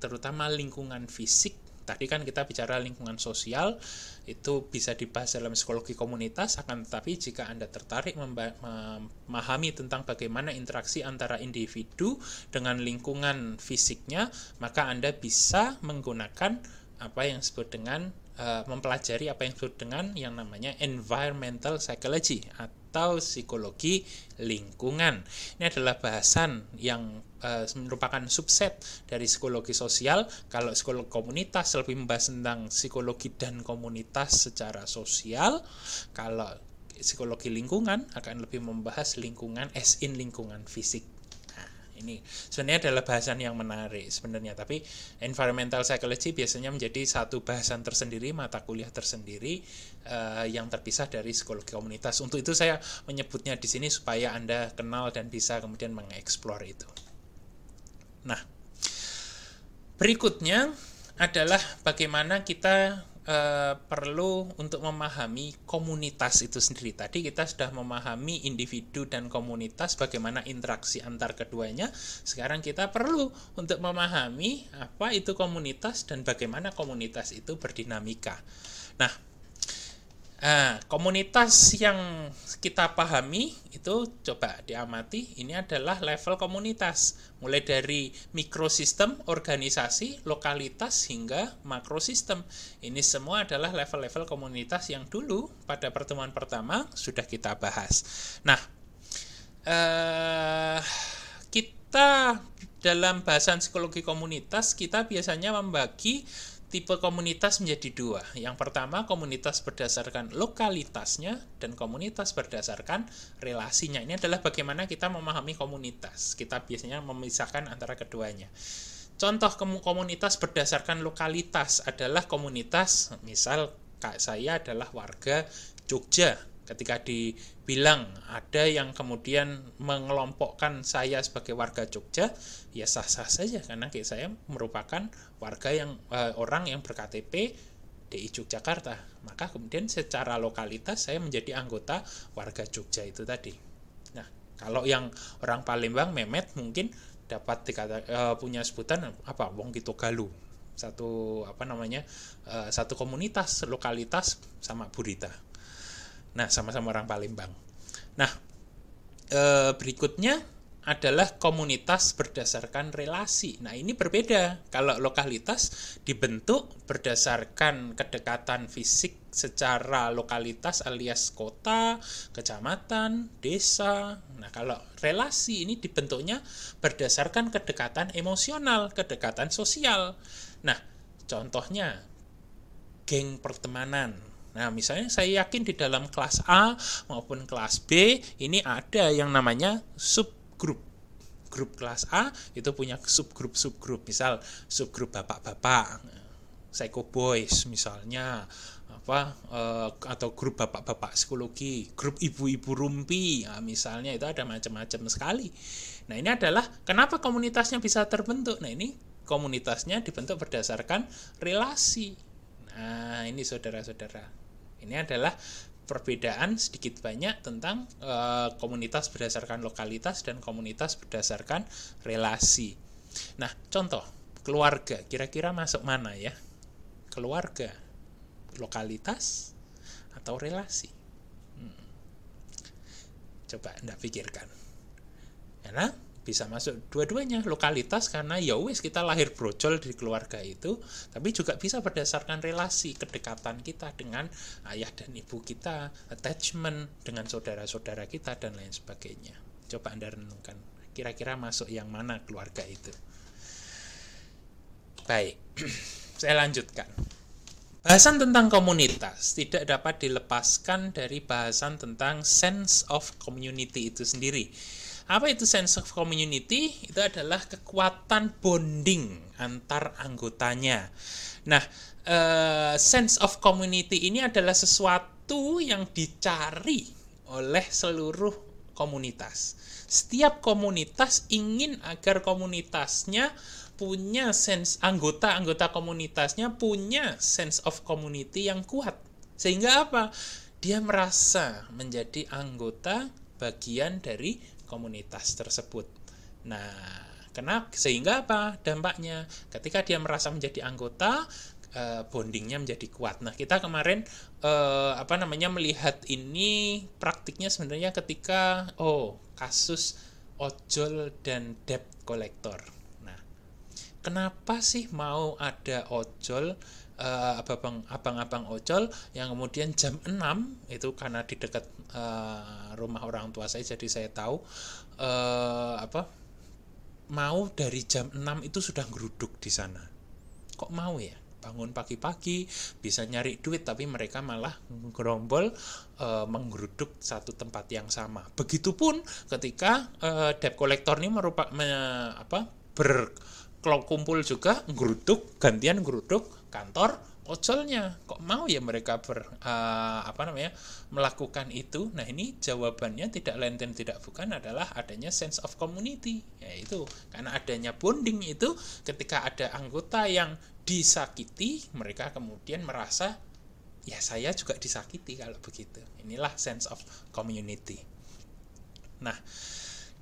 terutama lingkungan fisik tadi kan kita bicara lingkungan sosial itu bisa dibahas dalam psikologi komunitas akan tetapi jika Anda tertarik memahami tentang bagaimana interaksi antara individu dengan lingkungan fisiknya maka Anda bisa menggunakan apa yang disebut dengan uh, mempelajari apa yang disebut dengan yang namanya environmental psychology atau psikologi lingkungan. Ini adalah bahasan yang uh, merupakan subset dari psikologi sosial. Kalau psikologi komunitas lebih membahas tentang psikologi dan komunitas secara sosial. Kalau psikologi lingkungan akan lebih membahas lingkungan as in lingkungan fisik ini sebenarnya adalah bahasan yang menarik sebenarnya tapi environmental psychology biasanya menjadi satu bahasan tersendiri mata kuliah tersendiri uh, yang terpisah dari psikologi komunitas untuk itu saya menyebutnya di sini supaya anda kenal dan bisa kemudian mengeksplor itu nah berikutnya adalah bagaimana kita uh, perlu untuk memahami komunitas itu sendiri. Tadi kita sudah memahami individu dan komunitas, bagaimana interaksi antar keduanya. Sekarang kita perlu untuk memahami apa itu komunitas dan bagaimana komunitas itu berdinamika. Nah, Nah, komunitas yang kita pahami itu coba diamati, ini adalah level komunitas, mulai dari mikrosistem, organisasi, lokalitas hingga makrosistem. Ini semua adalah level-level komunitas yang dulu pada pertemuan pertama sudah kita bahas. Nah, eh, kita dalam bahasan psikologi komunitas kita biasanya membagi tipe komunitas menjadi dua. Yang pertama komunitas berdasarkan lokalitasnya dan komunitas berdasarkan relasinya. Ini adalah bagaimana kita memahami komunitas. Kita biasanya memisahkan antara keduanya. Contoh komunitas berdasarkan lokalitas adalah komunitas, misal saya adalah warga Jogja ketika dibilang ada yang kemudian mengelompokkan saya sebagai warga Jogja ya sah-sah saja. Karena saya merupakan warga yang eh, orang yang berKTP DI Yogyakarta. Maka kemudian secara lokalitas saya menjadi anggota warga Jogja itu tadi. Nah kalau yang orang Palembang Memet mungkin dapat dikata, eh, punya sebutan apa? Wong Kito Galuh satu apa namanya eh, satu komunitas lokalitas sama Burita Nah, sama-sama orang Palembang. Nah, e, berikutnya adalah komunitas berdasarkan relasi. Nah, ini berbeda. Kalau lokalitas dibentuk berdasarkan kedekatan fisik secara lokalitas alias kota, kecamatan, desa. Nah, kalau relasi ini dibentuknya berdasarkan kedekatan emosional, kedekatan sosial. Nah, contohnya geng pertemanan Nah, misalnya saya yakin di dalam kelas A maupun kelas B ini ada yang namanya subgrup. Grup kelas A itu punya subgrup-subgrup. Misal subgrup bapak-bapak, psycho boys misalnya apa uh, atau grup bapak-bapak psikologi, grup ibu-ibu rumpi, nah, misalnya itu ada macam-macam sekali. Nah, ini adalah kenapa komunitasnya bisa terbentuk. Nah, ini komunitasnya dibentuk berdasarkan relasi. Nah, ini saudara-saudara. Ini adalah perbedaan sedikit banyak tentang e, komunitas berdasarkan lokalitas dan komunitas berdasarkan relasi. Nah, contoh keluarga, kira-kira masuk mana ya? Keluarga, lokalitas atau relasi? Hmm. Coba Anda pikirkan. Karena bisa masuk. Dua-duanya lokalitas karena ya wis kita lahir brojol di keluarga itu tapi juga bisa berdasarkan relasi kedekatan kita dengan ayah dan ibu kita attachment dengan saudara-saudara kita dan lain sebagainya. Coba anda renungkan kira-kira masuk yang mana keluarga itu? Baik saya lanjutkan. Bahasan tentang komunitas tidak dapat dilepaskan dari bahasan tentang sense of community itu sendiri. Apa itu sense of community? Itu adalah kekuatan bonding antar anggotanya. Nah, uh, sense of community ini adalah sesuatu yang dicari oleh seluruh komunitas. Setiap komunitas ingin agar komunitasnya punya sense anggota-anggota komunitasnya punya sense of community yang kuat. Sehingga apa? Dia merasa menjadi anggota bagian dari komunitas tersebut. Nah, kenapa? Sehingga apa dampaknya? Ketika dia merasa menjadi anggota, eh, bondingnya menjadi kuat. Nah, kita kemarin eh, apa namanya melihat ini praktiknya sebenarnya ketika oh kasus ojol dan debt collector. Nah, kenapa sih mau ada ojol uh, abang abang-abang ojol yang kemudian jam 6 itu karena di dekat uh, rumah orang tua saya jadi saya tahu uh, apa mau dari jam 6 itu sudah geruduk di sana kok mau ya bangun pagi-pagi bisa nyari duit tapi mereka malah gerombol e, menggeruduk satu tempat yang sama. Begitupun ketika e, debt collector ini merupakan me, apa kumpul juga geruduk gantian geruduk kantor ojolnya kok mau ya mereka ber uh, apa namanya melakukan itu? Nah ini jawabannya tidak lain dan tidak bukan adalah adanya sense of community. Yaitu karena adanya bonding itu ketika ada anggota yang disakiti mereka kemudian merasa ya saya juga disakiti kalau begitu. Inilah sense of community. Nah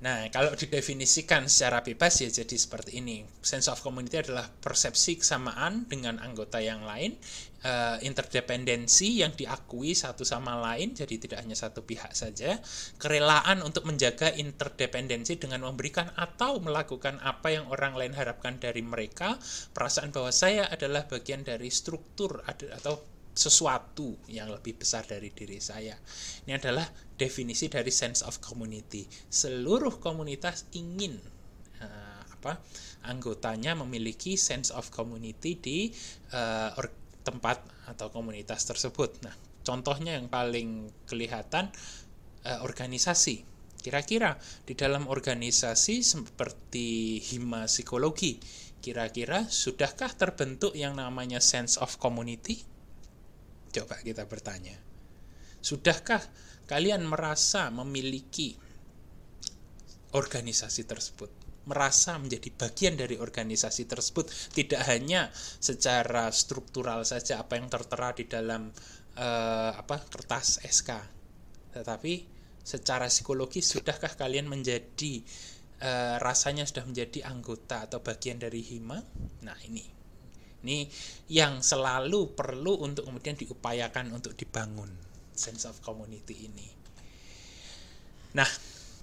Nah, kalau didefinisikan secara bebas ya jadi seperti ini. Sense of community adalah persepsi kesamaan dengan anggota yang lain, uh, interdependensi yang diakui satu sama lain, jadi tidak hanya satu pihak saja, kerelaan untuk menjaga interdependensi dengan memberikan atau melakukan apa yang orang lain harapkan dari mereka, perasaan bahwa saya adalah bagian dari struktur atau sesuatu yang lebih besar dari diri saya. Ini adalah definisi dari sense of community. Seluruh komunitas ingin uh, apa? anggotanya memiliki sense of community di uh, tempat atau komunitas tersebut. Nah, contohnya yang paling kelihatan uh, organisasi. Kira-kira di dalam organisasi seperti hima psikologi, kira-kira sudahkah terbentuk yang namanya sense of community? Coba kita bertanya. Sudahkah kalian merasa memiliki organisasi tersebut? Merasa menjadi bagian dari organisasi tersebut tidak hanya secara struktural saja apa yang tertera di dalam uh, apa kertas SK, tetapi secara psikologis sudahkah kalian menjadi uh, rasanya sudah menjadi anggota atau bagian dari hima? Nah, ini ini yang selalu perlu untuk kemudian diupayakan untuk dibangun sense of community ini. Nah,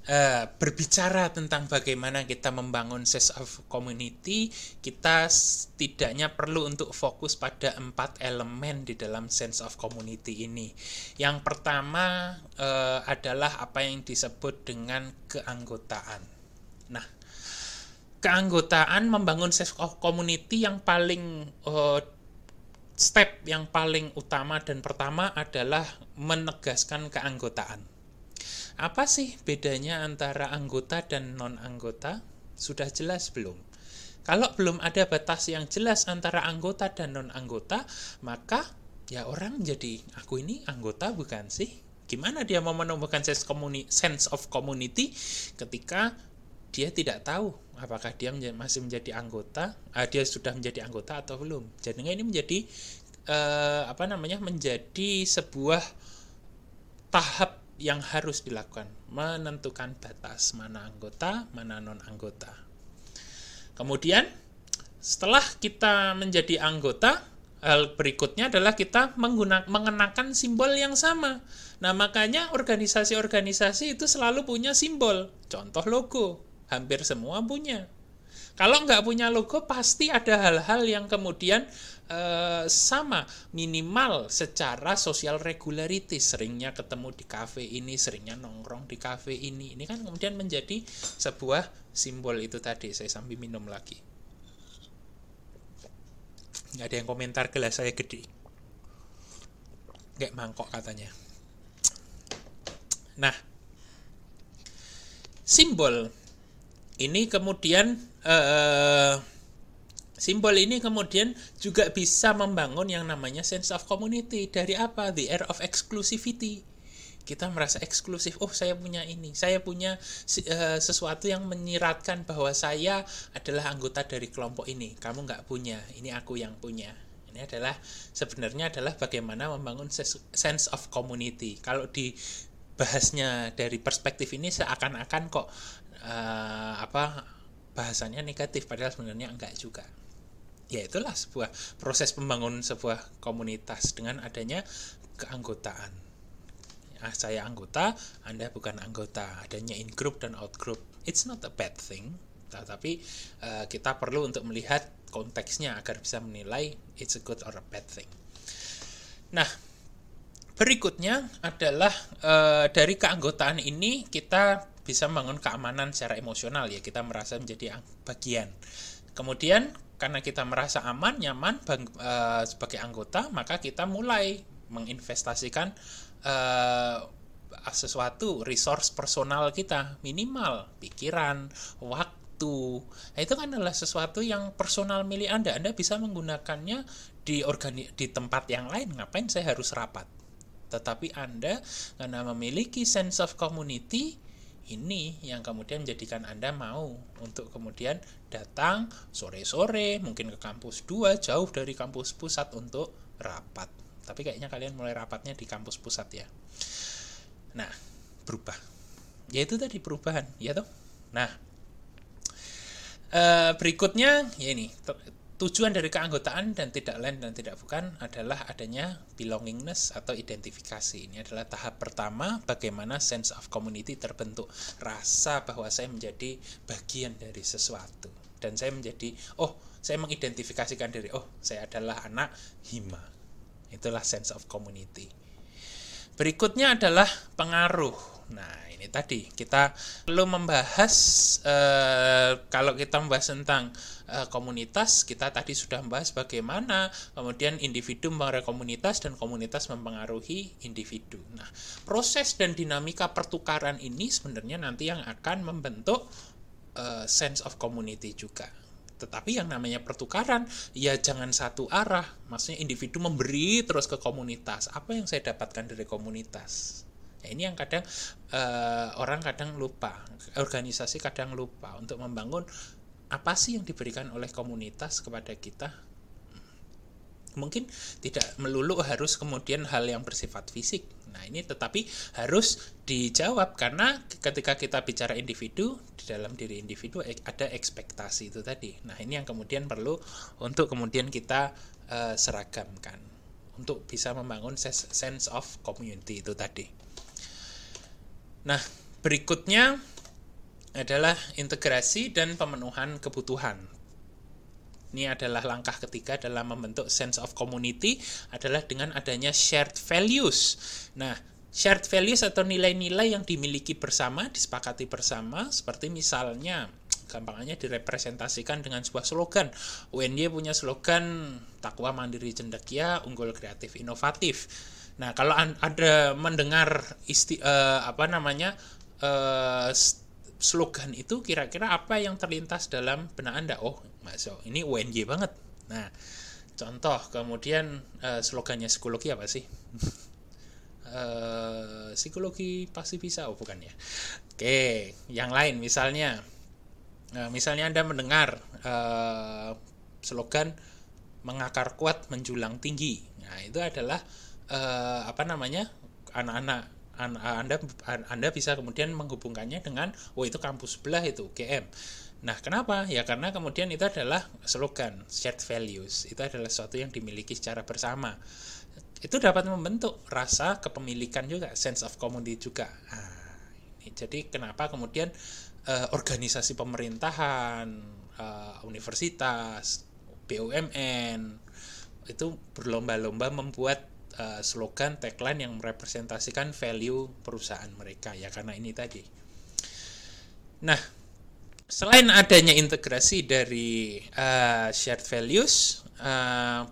e, berbicara tentang bagaimana kita membangun sense of community, kita setidaknya perlu untuk fokus pada empat elemen di dalam sense of community ini. Yang pertama e, adalah apa yang disebut dengan keanggotaan. Nah, keanggotaan membangun sense of community yang paling uh, step yang paling utama dan pertama adalah menegaskan keanggotaan. Apa sih bedanya antara anggota dan non-anggota? Sudah jelas belum? Kalau belum ada batas yang jelas antara anggota dan non-anggota, maka ya orang jadi aku ini anggota bukan sih? Gimana dia mau menumbuhkan sense of community ketika dia tidak tahu apakah dia masih menjadi anggota, uh, dia sudah menjadi anggota atau belum. Jadi ini menjadi uh, apa namanya menjadi sebuah tahap yang harus dilakukan, menentukan batas mana anggota, mana non anggota. Kemudian setelah kita menjadi anggota, hal berikutnya adalah kita menggunakan mengenakan simbol yang sama. Nah, makanya organisasi-organisasi itu selalu punya simbol, contoh logo hampir semua punya. Kalau nggak punya logo, pasti ada hal-hal yang kemudian uh, sama, minimal secara social regularity. Seringnya ketemu di kafe ini, seringnya nongkrong di kafe ini. Ini kan kemudian menjadi sebuah simbol itu tadi. Saya sambil minum lagi. Nggak ada yang komentar gelas saya gede. Kayak mangkok katanya. Nah, simbol ini kemudian uh, simbol ini kemudian juga bisa membangun yang namanya sense of community. Dari apa? The air of exclusivity. Kita merasa eksklusif. Oh saya punya ini. Saya punya uh, sesuatu yang menyiratkan bahwa saya adalah anggota dari kelompok ini. Kamu nggak punya. Ini aku yang punya. Ini adalah sebenarnya adalah bagaimana membangun sense of community. Kalau di bahasnya dari perspektif ini seakan-akan kok uh, apa bahasanya negatif padahal sebenarnya enggak juga. Ya itulah sebuah proses pembangunan sebuah komunitas dengan adanya keanggotaan. Ah, saya anggota anda bukan anggota. Adanya in group dan out group. It's not a bad thing tapi uh, kita perlu untuk melihat konteksnya agar bisa menilai it's a good or a bad thing. Nah berikutnya adalah uh, dari keanggotaan ini kita bisa membangun keamanan secara emosional ya. Kita merasa menjadi bagian. Kemudian karena kita merasa aman nyaman bang, uh, sebagai anggota maka kita mulai menginvestasikan uh, sesuatu resource personal kita. Minimal pikiran waktu. Nah, itu kan adalah sesuatu yang personal milik anda. Anda bisa menggunakannya di organi di tempat yang lain. Ngapain saya harus rapat tetapi anda karena memiliki sense of community ini yang kemudian menjadikan Anda mau untuk kemudian datang sore-sore mungkin ke kampus 2 jauh dari kampus pusat untuk rapat. Tapi kayaknya kalian mulai rapatnya di kampus pusat ya. Nah, berubah. Ya itu tadi perubahan, ya toh? Nah, uh, berikutnya ya ini tujuan dari keanggotaan dan tidak lain dan tidak bukan adalah adanya belongingness atau identifikasi. Ini adalah tahap pertama bagaimana sense of community terbentuk. Rasa bahwa saya menjadi bagian dari sesuatu dan saya menjadi oh, saya mengidentifikasikan diri, oh, saya adalah anak hima. Itulah sense of community. Berikutnya adalah pengaruh. Nah, ini tadi kita perlu membahas uh, kalau kita membahas tentang uh, komunitas kita tadi sudah membahas bagaimana kemudian individu mempengaruhi komunitas dan komunitas mempengaruhi individu. Nah, proses dan dinamika pertukaran ini sebenarnya nanti yang akan membentuk uh, sense of community juga. Tetapi yang namanya pertukaran ya jangan satu arah. Maksudnya individu memberi terus ke komunitas. Apa yang saya dapatkan dari komunitas? Ya, ini yang kadang uh, orang kadang lupa, organisasi kadang lupa untuk membangun apa sih yang diberikan oleh komunitas kepada kita. Mungkin tidak melulu harus kemudian hal yang bersifat fisik. Nah, ini tetapi harus dijawab karena ketika kita bicara individu, di dalam diri individu ada ekspektasi itu tadi. Nah, ini yang kemudian perlu untuk kemudian kita uh, seragamkan untuk bisa membangun sense of community itu tadi. Nah, berikutnya adalah integrasi dan pemenuhan kebutuhan. Ini adalah langkah ketiga dalam membentuk sense of community adalah dengan adanya shared values. Nah, shared values atau nilai-nilai yang dimiliki bersama, disepakati bersama, seperti misalnya gampangnya direpresentasikan dengan sebuah slogan. UNY punya slogan takwa mandiri cendekia, unggul kreatif inovatif. Nah, kalau ada mendengar isti uh, apa namanya uh, slogan itu kira-kira apa yang terlintas dalam benak Anda? Oh, masuk. Ini UNJ banget. Nah, contoh kemudian uh, slogannya psikologi apa sih? uh, psikologi pasti bisa, oh bukan ya. Oke, yang lain misalnya uh, misalnya Anda mendengar uh, slogan mengakar kuat menjulang tinggi. Nah, itu adalah uh, apa namanya anak-anak anda anda bisa kemudian menghubungkannya dengan oh itu kampus sebelah itu GM nah kenapa? Ya karena kemudian itu adalah slogan shared values. Itu adalah sesuatu yang dimiliki secara bersama. Itu dapat membentuk rasa kepemilikan juga sense of community juga. Nah, ini, jadi kenapa kemudian uh, organisasi pemerintahan uh, universitas BUMN itu berlomba-lomba membuat uh, slogan tagline yang merepresentasikan value perusahaan mereka ya karena ini tadi. Nah, selain adanya integrasi dari uh, shared values, uh,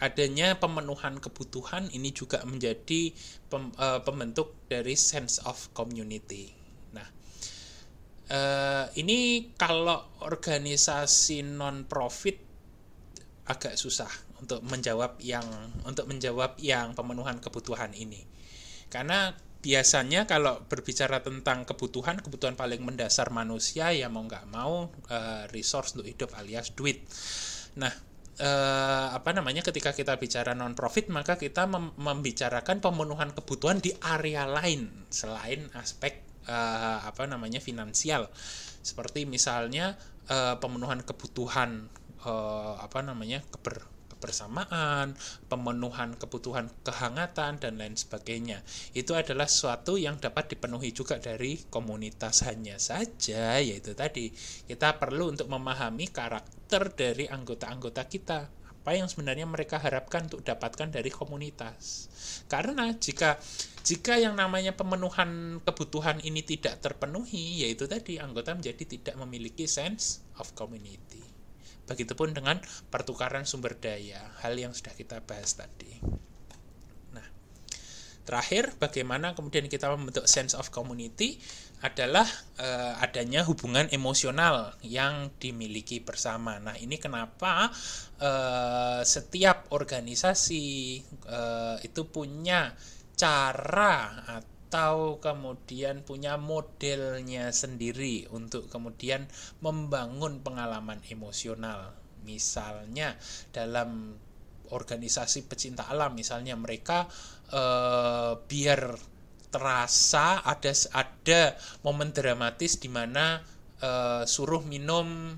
adanya pemenuhan kebutuhan ini juga menjadi pem, uh, pembentuk dari sense of community. Nah, uh, ini kalau organisasi non profit agak susah untuk menjawab yang untuk menjawab yang pemenuhan kebutuhan ini. Karena biasanya kalau berbicara tentang kebutuhan kebutuhan paling mendasar manusia ya mau nggak mau uh, resource untuk hidup alias duit. Nah uh, apa namanya ketika kita bicara non profit maka kita mem membicarakan pemenuhan kebutuhan di area lain selain aspek uh, apa namanya finansial seperti misalnya uh, pemenuhan kebutuhan uh, apa namanya keber kebersamaan, pemenuhan kebutuhan kehangatan dan lain sebagainya. Itu adalah sesuatu yang dapat dipenuhi juga dari komunitas hanya saja yaitu tadi kita perlu untuk memahami karakter dari anggota-anggota kita apa yang sebenarnya mereka harapkan untuk dapatkan dari komunitas. Karena jika jika yang namanya pemenuhan kebutuhan ini tidak terpenuhi, yaitu tadi anggota menjadi tidak memiliki sense of community. Begitupun dengan pertukaran sumber daya, hal yang sudah kita bahas tadi. Nah, terakhir bagaimana kemudian kita membentuk sense of community adalah uh, adanya hubungan emosional yang dimiliki bersama. Nah, ini kenapa uh, setiap organisasi uh, itu punya cara atau kemudian punya modelnya sendiri untuk kemudian membangun pengalaman emosional. Misalnya dalam organisasi pecinta alam misalnya mereka eh, biar terasa ada ada momen dramatis di mana uh, suruh minum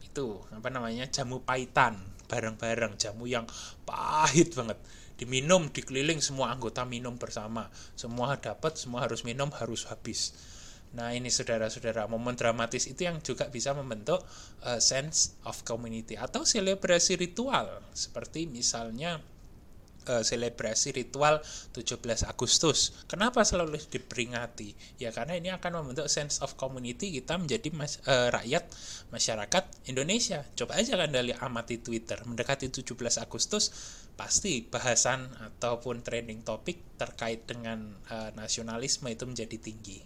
itu apa namanya jamu paitan bareng-bareng jamu yang pahit banget diminum dikeliling semua anggota minum bersama. Semua dapat semua harus minum harus habis. Nah ini saudara-saudara momen dramatis itu yang juga bisa membentuk uh, sense of community atau selebrasi ritual. Seperti misalnya selebrasi ritual 17 Agustus. Kenapa selalu diperingati? Ya karena ini akan membentuk sense of community kita menjadi mas, uh, rakyat masyarakat Indonesia. Coba aja kan dari amati Twitter mendekati 17 Agustus pasti bahasan ataupun trending topik terkait dengan uh, nasionalisme itu menjadi tinggi.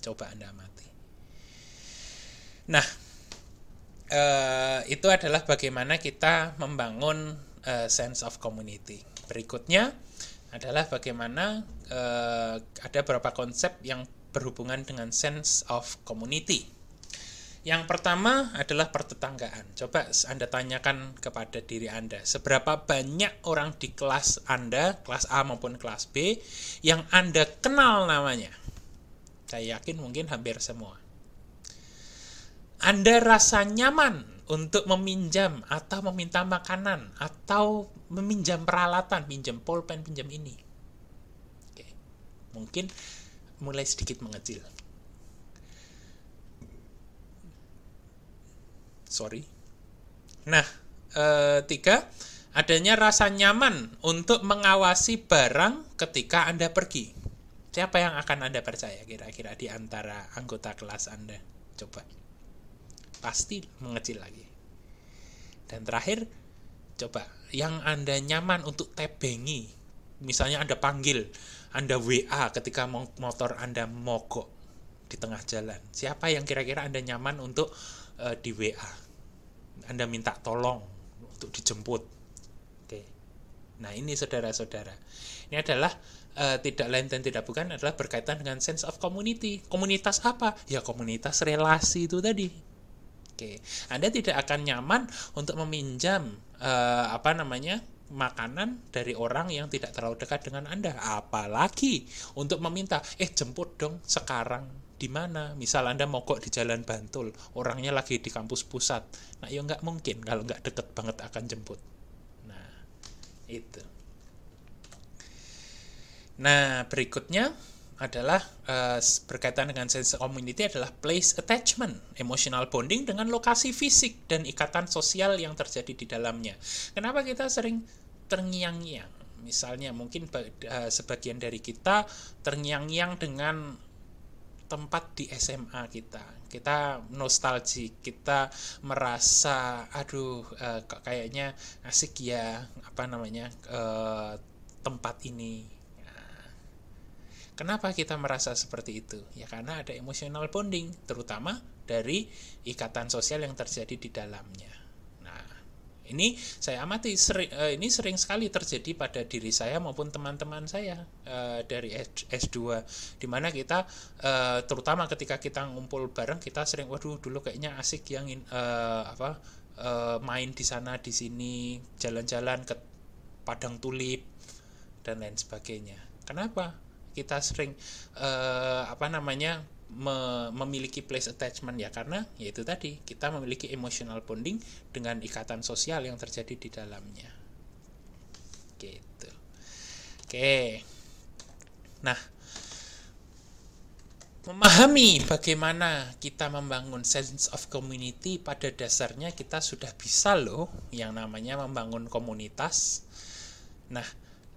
Coba Anda amati. Nah, uh, itu adalah bagaimana kita membangun uh, sense of community. Berikutnya adalah bagaimana uh, ada beberapa konsep yang berhubungan dengan sense of community. Yang pertama adalah pertetanggaan. Coba Anda tanyakan kepada diri Anda, seberapa banyak orang di kelas Anda, kelas A maupun kelas B, yang Anda kenal namanya? Saya yakin mungkin hampir semua. Anda rasa nyaman untuk meminjam atau meminta makanan atau meminjam peralatan, pinjam pulpen, pinjam ini. Oke. Mungkin mulai sedikit mengecil. Sorry. Nah, e, tiga, adanya rasa nyaman untuk mengawasi barang ketika Anda pergi. Siapa yang akan Anda percaya kira-kira di antara anggota kelas Anda? Coba pasti mengecil lagi. Dan terakhir, coba yang Anda nyaman untuk tebengi. Misalnya Anda panggil, Anda WA ketika motor Anda mogok di tengah jalan. Siapa yang kira-kira Anda nyaman untuk uh, di WA? Anda minta tolong untuk dijemput. Oke. Nah, ini saudara-saudara. Ini adalah uh, tidak lain dan tidak bukan adalah berkaitan dengan sense of community. Komunitas apa? Ya komunitas relasi itu tadi Oke, Anda tidak akan nyaman untuk meminjam uh, apa namanya makanan dari orang yang tidak terlalu dekat dengan Anda, apalagi untuk meminta, eh jemput dong sekarang di mana? Misal Anda mogok di Jalan Bantul, orangnya lagi di kampus pusat. Nah, ya nggak mungkin kalau nggak deket banget akan jemput. Nah, itu. Nah, berikutnya adalah uh, berkaitan dengan sense community adalah place attachment, emotional bonding dengan lokasi fisik dan ikatan sosial yang terjadi di dalamnya. Kenapa kita sering terngiang-ngiang? Misalnya mungkin uh, sebagian dari kita terngiang-ngiang dengan tempat di SMA kita. Kita nostalgia, kita merasa aduh uh, kayaknya asik ya apa namanya uh, tempat ini Kenapa kita merasa seperti itu? Ya karena ada emotional bonding, terutama dari ikatan sosial yang terjadi di dalamnya. Nah, ini saya amati sering, uh, ini sering sekali terjadi pada diri saya maupun teman-teman saya uh, dari S2 di mana kita uh, terutama ketika kita ngumpul bareng kita sering waduh dulu kayaknya asik yang apa main di sana di sini, jalan-jalan ke padang tulip dan lain sebagainya. Kenapa? Kita sering uh, apa namanya me memiliki place attachment ya. Karena yaitu tadi kita memiliki emotional bonding dengan ikatan sosial yang terjadi di dalamnya. Gitu. Oke. Nah memahami bagaimana kita membangun sense of community pada dasarnya kita sudah bisa loh yang namanya membangun komunitas. Nah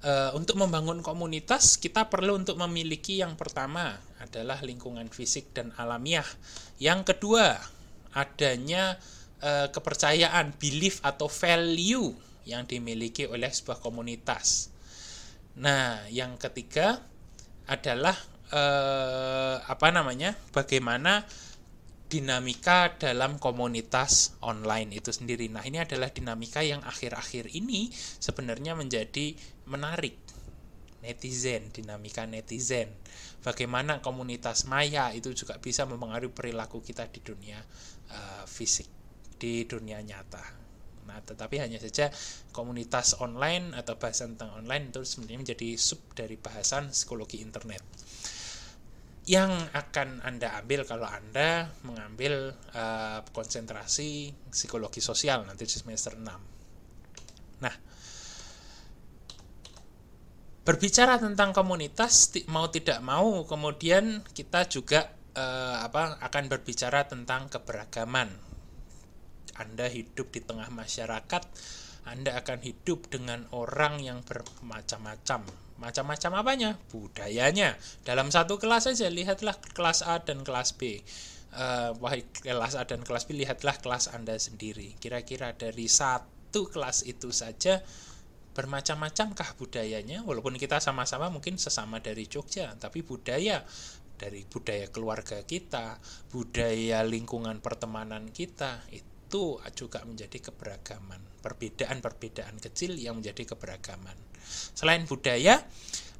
uh, untuk membangun komunitas kita perlu untuk memiliki yang pertama adalah lingkungan fisik dan alamiah. Yang kedua, adanya uh, kepercayaan, belief atau value yang dimiliki oleh sebuah komunitas. Nah, yang ketiga adalah uh, apa namanya? Bagaimana dinamika dalam komunitas online itu sendiri. Nah, ini adalah dinamika yang akhir-akhir ini sebenarnya menjadi menarik. Netizen, dinamika netizen. Bagaimana komunitas maya itu juga bisa mempengaruhi perilaku kita di dunia uh, fisik, di dunia nyata. Nah, tetapi hanya saja komunitas online atau bahasan tentang online itu sebenarnya menjadi sub dari bahasan psikologi internet. yang akan Anda ambil kalau Anda mengambil uh, konsentrasi psikologi sosial nanti semester 6. Nah, berbicara tentang komunitas mau tidak mau kemudian kita juga uh, apa akan berbicara tentang keberagaman. Anda hidup di tengah masyarakat, Anda akan hidup dengan orang yang bermacam-macam, Macam-macam apanya? Budayanya. Dalam satu kelas saja lihatlah kelas A dan kelas B. Uh, wahai kelas A dan kelas B lihatlah kelas Anda sendiri. Kira-kira dari satu kelas itu saja bermacam-macamkah budayanya walaupun kita sama-sama mungkin sesama dari Jogja tapi budaya dari budaya keluarga kita, budaya lingkungan pertemanan kita itu juga menjadi keberagaman, perbedaan-perbedaan kecil yang menjadi keberagaman. Selain budaya,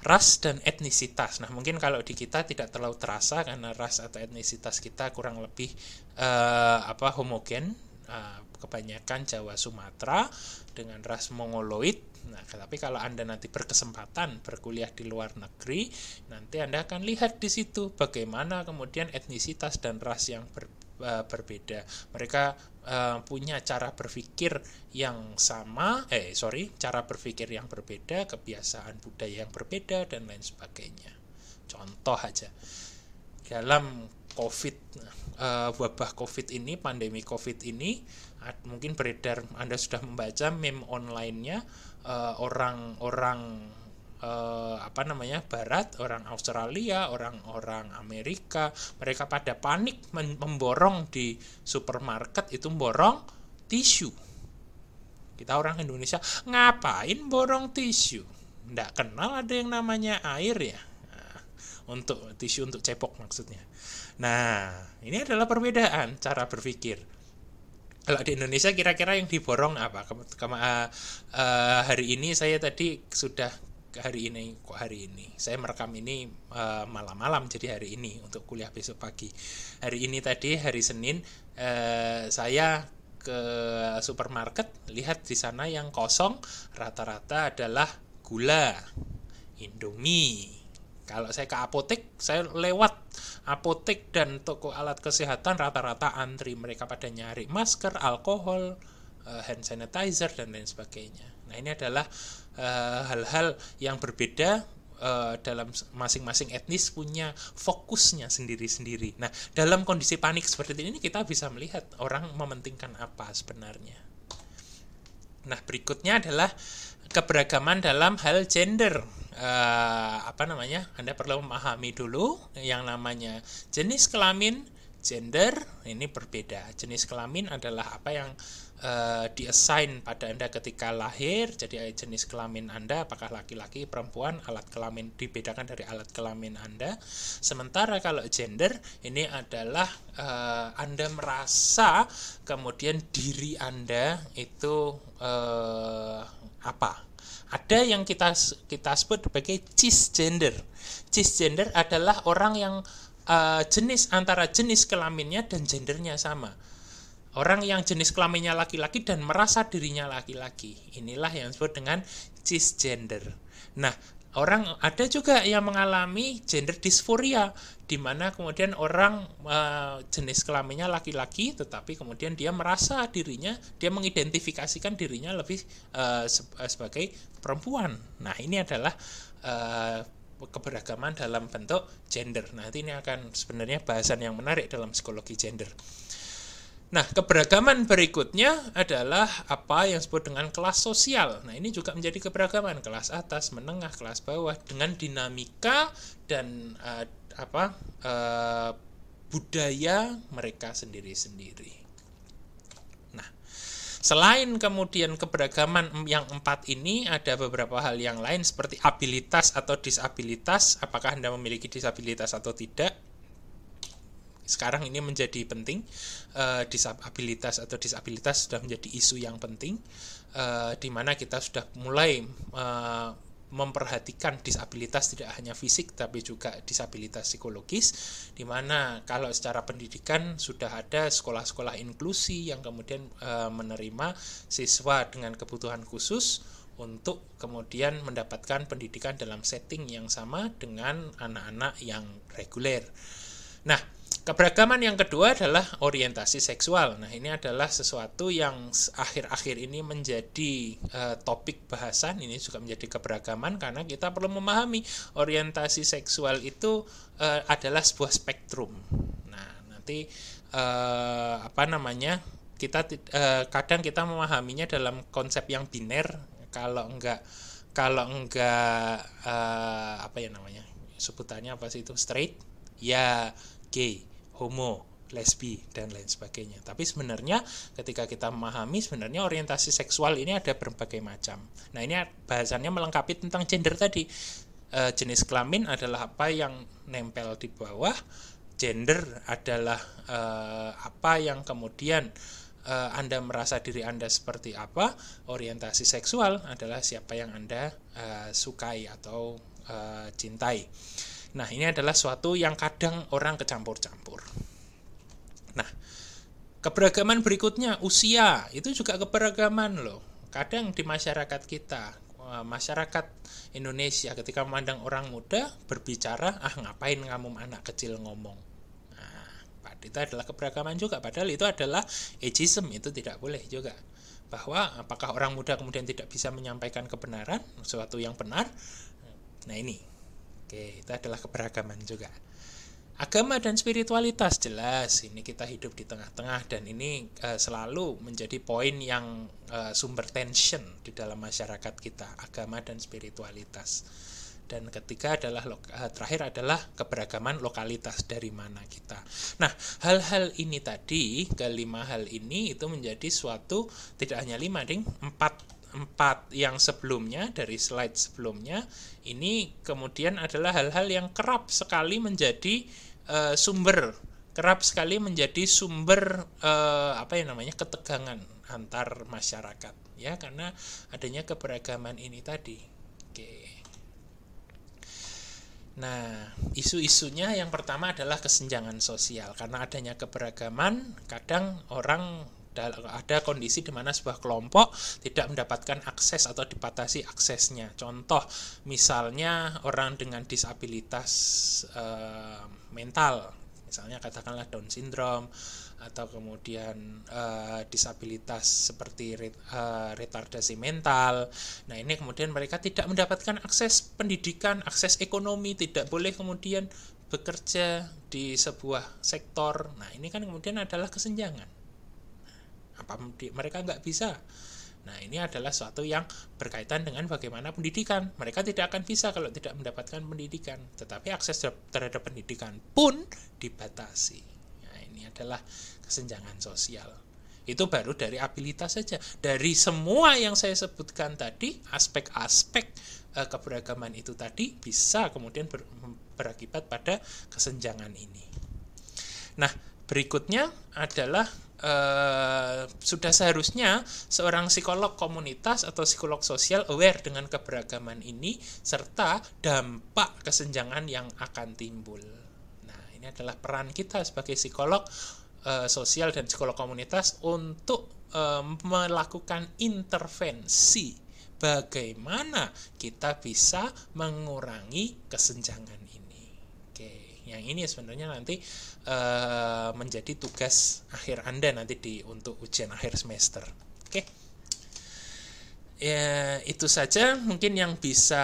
ras dan etnisitas. Nah, mungkin kalau di kita tidak terlalu terasa karena ras atau etnisitas kita kurang lebih uh, apa homogen, uh, kebanyakan Jawa Sumatera dengan ras Mongoloid. Nah, tapi kalau Anda nanti berkesempatan berkuliah di luar negeri, nanti Anda akan lihat di situ bagaimana kemudian etnisitas dan ras yang ber, uh, berbeda. Mereka uh, punya cara berpikir yang sama, eh sorry, cara berpikir yang berbeda, kebiasaan budaya yang berbeda dan lain sebagainya. Contoh aja, dalam COVID, uh, wabah COVID ini, pandemi COVID ini, mungkin beredar, Anda sudah membaca meme online-nya orang-orang uh, eh, apa namanya Barat, orang Australia, orang-orang Amerika, mereka pada panik memborong di supermarket itu borong tisu. Kita orang Indonesia ngapain borong tisu? Tidak kenal ada yang namanya air ya. Nah, untuk tisu untuk cepok maksudnya. Nah, ini adalah perbedaan cara berpikir kalau di Indonesia kira-kira yang diborong apa? Kem, kem, uh, uh, hari ini saya tadi sudah hari ini kok hari ini? Saya merekam ini uh, malam-malam jadi hari ini untuk kuliah besok pagi. Hari ini tadi hari Senin uh, saya ke supermarket lihat di sana yang kosong rata-rata adalah gula Indomie kalau saya ke apotek saya lewat apotek dan toko alat kesehatan rata-rata antri mereka pada nyari masker alkohol uh, hand sanitizer dan lain sebagainya nah ini adalah Eh, hal-hal uh, yang berbeda uh, dalam masing-masing etnis punya fokusnya sendiri-sendiri. Nah, dalam kondisi panik seperti ini kita bisa melihat orang mementingkan apa sebenarnya. Nah, berikutnya adalah keberagaman dalam hal gender. Uh, apa namanya? Anda perlu memahami dulu yang namanya jenis kelamin, gender ini berbeda. Jenis kelamin adalah apa yang uh, diassign pada Anda ketika lahir, jadi jenis kelamin Anda apakah laki-laki, perempuan, alat kelamin dibedakan dari alat kelamin Anda. Sementara kalau gender ini adalah uh, Anda merasa kemudian diri Anda itu uh, apa? Ada yang kita kita sebut sebagai cisgender. Cisgender adalah orang yang uh, jenis antara jenis kelaminnya dan gendernya sama Orang yang jenis kelaminnya laki-laki dan merasa dirinya laki-laki. Inilah yang disebut dengan cisgender. Nah, orang ada juga yang mengalami gender dysphoria di mana kemudian orang e, jenis kelaminnya laki-laki tetapi kemudian dia merasa dirinya dia mengidentifikasikan dirinya lebih e, sebagai perempuan. Nah, ini adalah e, keberagaman dalam bentuk gender. Nah, ini akan sebenarnya bahasan yang menarik dalam psikologi gender. Nah, keberagaman berikutnya adalah apa yang disebut dengan kelas sosial. Nah, ini juga menjadi keberagaman kelas atas, menengah, kelas bawah dengan dinamika dan uh, apa uh, budaya mereka sendiri-sendiri. Nah, selain kemudian keberagaman yang empat ini, ada beberapa hal yang lain seperti abilitas atau disabilitas. Apakah Anda memiliki disabilitas atau tidak? sekarang ini menjadi penting uh, disabilitas atau disabilitas sudah menjadi isu yang penting uh, di mana kita sudah mulai uh, memperhatikan disabilitas tidak hanya fisik tapi juga disabilitas psikologis di mana kalau secara pendidikan sudah ada sekolah-sekolah inklusi yang kemudian e, menerima siswa dengan kebutuhan khusus untuk kemudian mendapatkan pendidikan dalam setting yang sama dengan anak-anak yang reguler. Nah, keberagaman yang kedua adalah orientasi seksual. Nah, ini adalah sesuatu yang akhir-akhir ini menjadi uh, topik bahasan. Ini juga menjadi keberagaman karena kita perlu memahami orientasi seksual itu uh, adalah sebuah spektrum. Nah, nanti uh, apa namanya? Kita uh, kadang kita memahaminya dalam konsep yang biner kalau enggak kalau enggak uh, apa ya namanya sebutannya apa sih itu straight ya gay homo lesbi dan lain sebagainya. Tapi sebenarnya ketika kita memahami sebenarnya orientasi seksual ini ada berbagai macam. Nah ini bahasannya melengkapi tentang gender tadi. E, jenis kelamin adalah apa yang nempel di bawah gender adalah e, apa yang kemudian uh, Anda merasa diri Anda seperti apa, orientasi seksual adalah siapa yang Anda uh, sukai atau uh, cintai. Nah, ini adalah suatu yang kadang orang kecampur-campur. Nah, keberagaman berikutnya usia, itu juga keberagaman loh. Kadang di masyarakat kita, masyarakat Indonesia ketika memandang orang muda berbicara, ah ngapain kamu anak kecil ngomong? Itu adalah keberagaman juga. Padahal itu adalah ageism itu tidak boleh juga. Bahwa apakah orang muda kemudian tidak bisa menyampaikan kebenaran sesuatu yang benar? Nah ini oke itu adalah keberagaman juga. Agama dan spiritualitas jelas. Ini kita hidup di tengah-tengah dan ini uh, selalu menjadi poin yang uh, sumber tension di dalam masyarakat kita agama dan spiritualitas. Dan ketiga adalah eh, terakhir adalah keberagaman lokalitas dari mana kita. Nah, hal-hal ini tadi kelima hal ini itu menjadi suatu tidak hanya lima ding empat empat yang sebelumnya dari slide sebelumnya ini kemudian adalah hal-hal yang kerap sekali menjadi uh, sumber kerap sekali menjadi sumber uh, apa yang namanya ketegangan antar masyarakat ya karena adanya keberagaman ini tadi. Oke. Nah, isu-isunya yang pertama adalah kesenjangan sosial. Karena adanya keberagaman, kadang orang ada kondisi di mana sebuah kelompok tidak mendapatkan akses atau dibatasi aksesnya. Contoh, misalnya orang dengan disabilitas uh, mental, misalnya katakanlah Down syndrome atau kemudian uh, disabilitas seperti uh, retardasi mental. Nah, ini kemudian mereka tidak mendapatkan akses pendidikan, akses ekonomi, tidak boleh kemudian bekerja di sebuah sektor. Nah, ini kan kemudian adalah kesenjangan. Apa mereka nggak bisa? Nah, ini adalah suatu yang berkaitan dengan bagaimana pendidikan. Mereka tidak akan bisa kalau tidak mendapatkan pendidikan, tetapi akses terhadap pendidikan pun dibatasi. Nah, ini adalah kesenjangan sosial. Itu baru dari abilitas saja. Dari semua yang saya sebutkan tadi, aspek-aspek uh, keberagaman itu tadi bisa kemudian ber, berakibat pada kesenjangan ini. Nah, berikutnya adalah Uh, sudah seharusnya seorang psikolog komunitas atau psikolog sosial aware dengan keberagaman ini serta dampak kesenjangan yang akan timbul. Nah, ini adalah peran kita sebagai psikolog uh, sosial dan psikolog komunitas untuk uh, melakukan intervensi bagaimana kita bisa mengurangi kesenjangan yang ini sebenarnya nanti uh, menjadi tugas akhir Anda nanti di untuk ujian akhir semester. Oke. Ya, itu saja mungkin yang bisa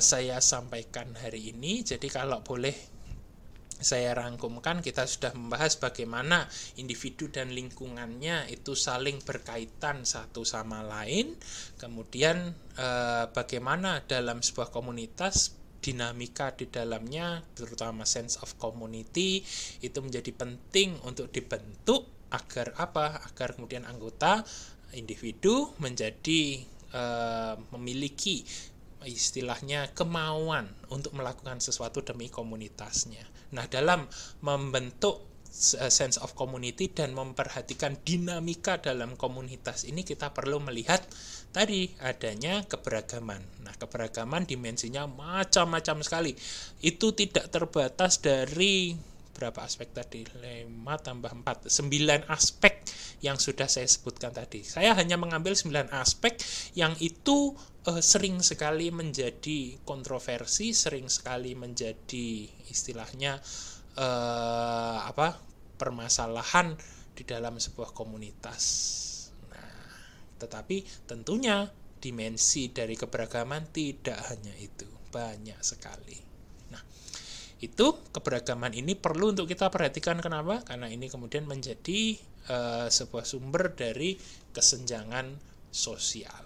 saya sampaikan hari ini. Jadi kalau boleh saya rangkumkan kita sudah membahas bagaimana individu dan lingkungannya itu saling berkaitan satu sama lain kemudian eh, bagaimana dalam sebuah komunitas dinamika di dalamnya terutama sense of community itu menjadi penting untuk dibentuk agar apa agar kemudian anggota individu menjadi uh, memiliki istilahnya kemauan untuk melakukan sesuatu demi komunitasnya. Nah, dalam membentuk eh, sense of community dan memperhatikan dinamika dalam komunitas ini kita perlu melihat tadi adanya keberagaman. Nah, keberagaman dimensinya macam-macam sekali. Itu tidak terbatas dari berapa aspek tadi 5 tambah 4 9 aspek yang sudah saya sebutkan tadi saya hanya mengambil 9 aspek yang itu uh, sering sekali menjadi kontroversi sering sekali menjadi istilahnya uh, apa permasalahan di dalam sebuah komunitas tetapi tentunya dimensi dari keberagaman tidak hanya itu banyak sekali. Itu keberagaman ini perlu untuk kita perhatikan. Kenapa? Karena ini kemudian menjadi uh, sebuah sumber dari kesenjangan sosial.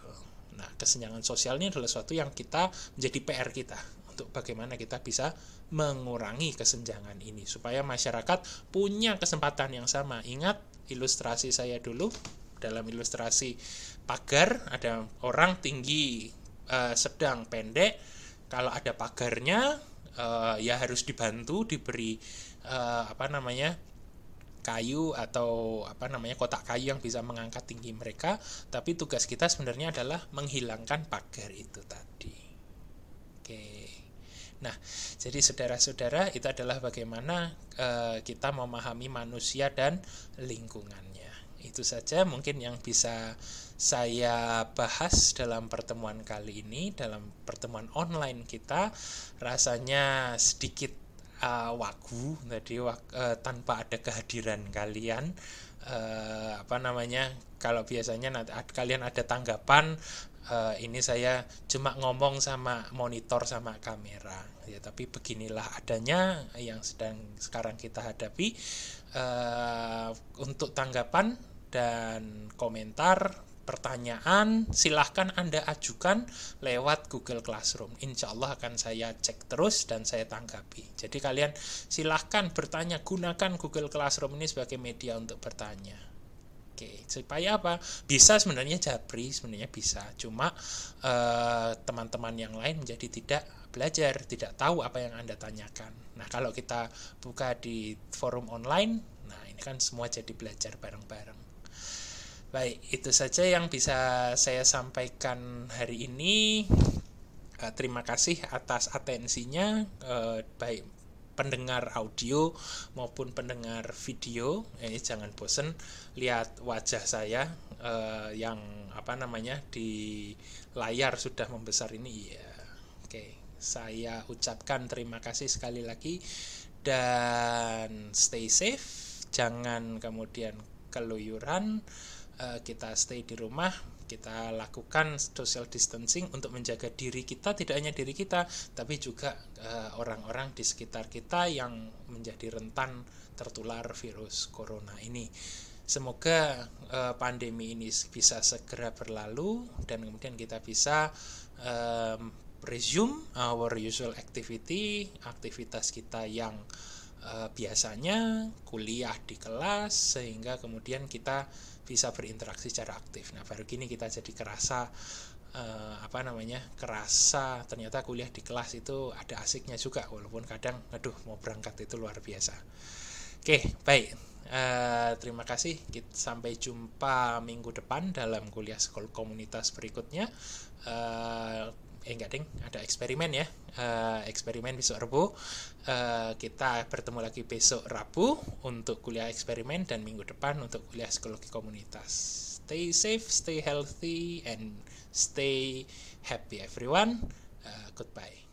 Nah kesenjangan sosial ini adalah sesuatu yang kita menjadi PR kita untuk bagaimana kita bisa mengurangi kesenjangan ini supaya masyarakat punya kesempatan yang sama. Ingat ilustrasi saya dulu dalam ilustrasi pagar ada orang tinggi uh, sedang pendek. Kalau ada pagarnya uh, ya harus dibantu diberi uh, apa namanya kayu atau apa namanya kotak kayu yang bisa mengangkat tinggi mereka. Tapi tugas kita sebenarnya adalah menghilangkan pagar itu tadi. Oke. Nah jadi saudara-saudara itu adalah bagaimana uh, kita memahami manusia dan lingkungannya itu saja mungkin yang bisa saya bahas dalam pertemuan kali ini dalam pertemuan online kita. Rasanya sedikit uh, wagu tadi uh, tanpa ada kehadiran kalian. Uh, apa namanya kalau biasanya nanti kalian ada tanggapan uh, ini saya cuma ngomong sama monitor sama kamera ya tapi beginilah adanya yang sedang sekarang kita hadapi uh, untuk tanggapan dan komentar pertanyaan silahkan Anda ajukan lewat Google Classroom. Insya Allah akan saya cek terus dan saya tanggapi. Jadi kalian silahkan bertanya, gunakan Google Classroom ini sebagai media untuk bertanya. Oke, supaya apa? Bisa sebenarnya Jabri, sebenarnya bisa. Cuma eh, teman-teman uh, yang lain menjadi tidak belajar, tidak tahu apa yang Anda tanyakan. Nah, kalau kita buka di forum online, nah ini kan semua jadi belajar bareng-bareng. Baik, itu saja yang bisa saya sampaikan hari ini. Uh, terima kasih atas atensinya, uh, baik pendengar audio maupun pendengar video. Eh, jangan bosan lihat wajah saya uh, yang apa namanya di layar sudah membesar ini. Ya, oke. Saya ucapkan terima kasih sekali lagi dan stay safe. Jangan kemudian keluyuran uh, kita stay di rumah kita lakukan social distancing untuk menjaga diri kita tidak hanya diri kita tapi juga eh, orang-orang uh, di sekitar kita yang menjadi rentan tertular virus corona ini. Semoga uh, pandemi ini bisa segera berlalu dan kemudian kita bisa um, resume our usual activity aktivitas kita yang uh, biasanya kuliah di kelas sehingga kemudian kita bisa berinteraksi secara aktif. Nah, baru gini kita jadi kerasa uh, apa namanya? kerasa ternyata kuliah di kelas itu ada asiknya juga walaupun kadang aduh mau berangkat itu luar biasa. Oke, baik. Uh, terima kasih. Kita sampai jumpa minggu depan dalam kuliah sekolah komunitas berikutnya. Uh, eh enggak ding. Ada eksperimen ya. Uh, eksperimen besok Rabu uh, kita bertemu lagi besok Rabu untuk kuliah eksperimen dan minggu depan untuk kuliah psikologi komunitas. Stay safe stay healthy and stay happy everyone. Uh, goodbye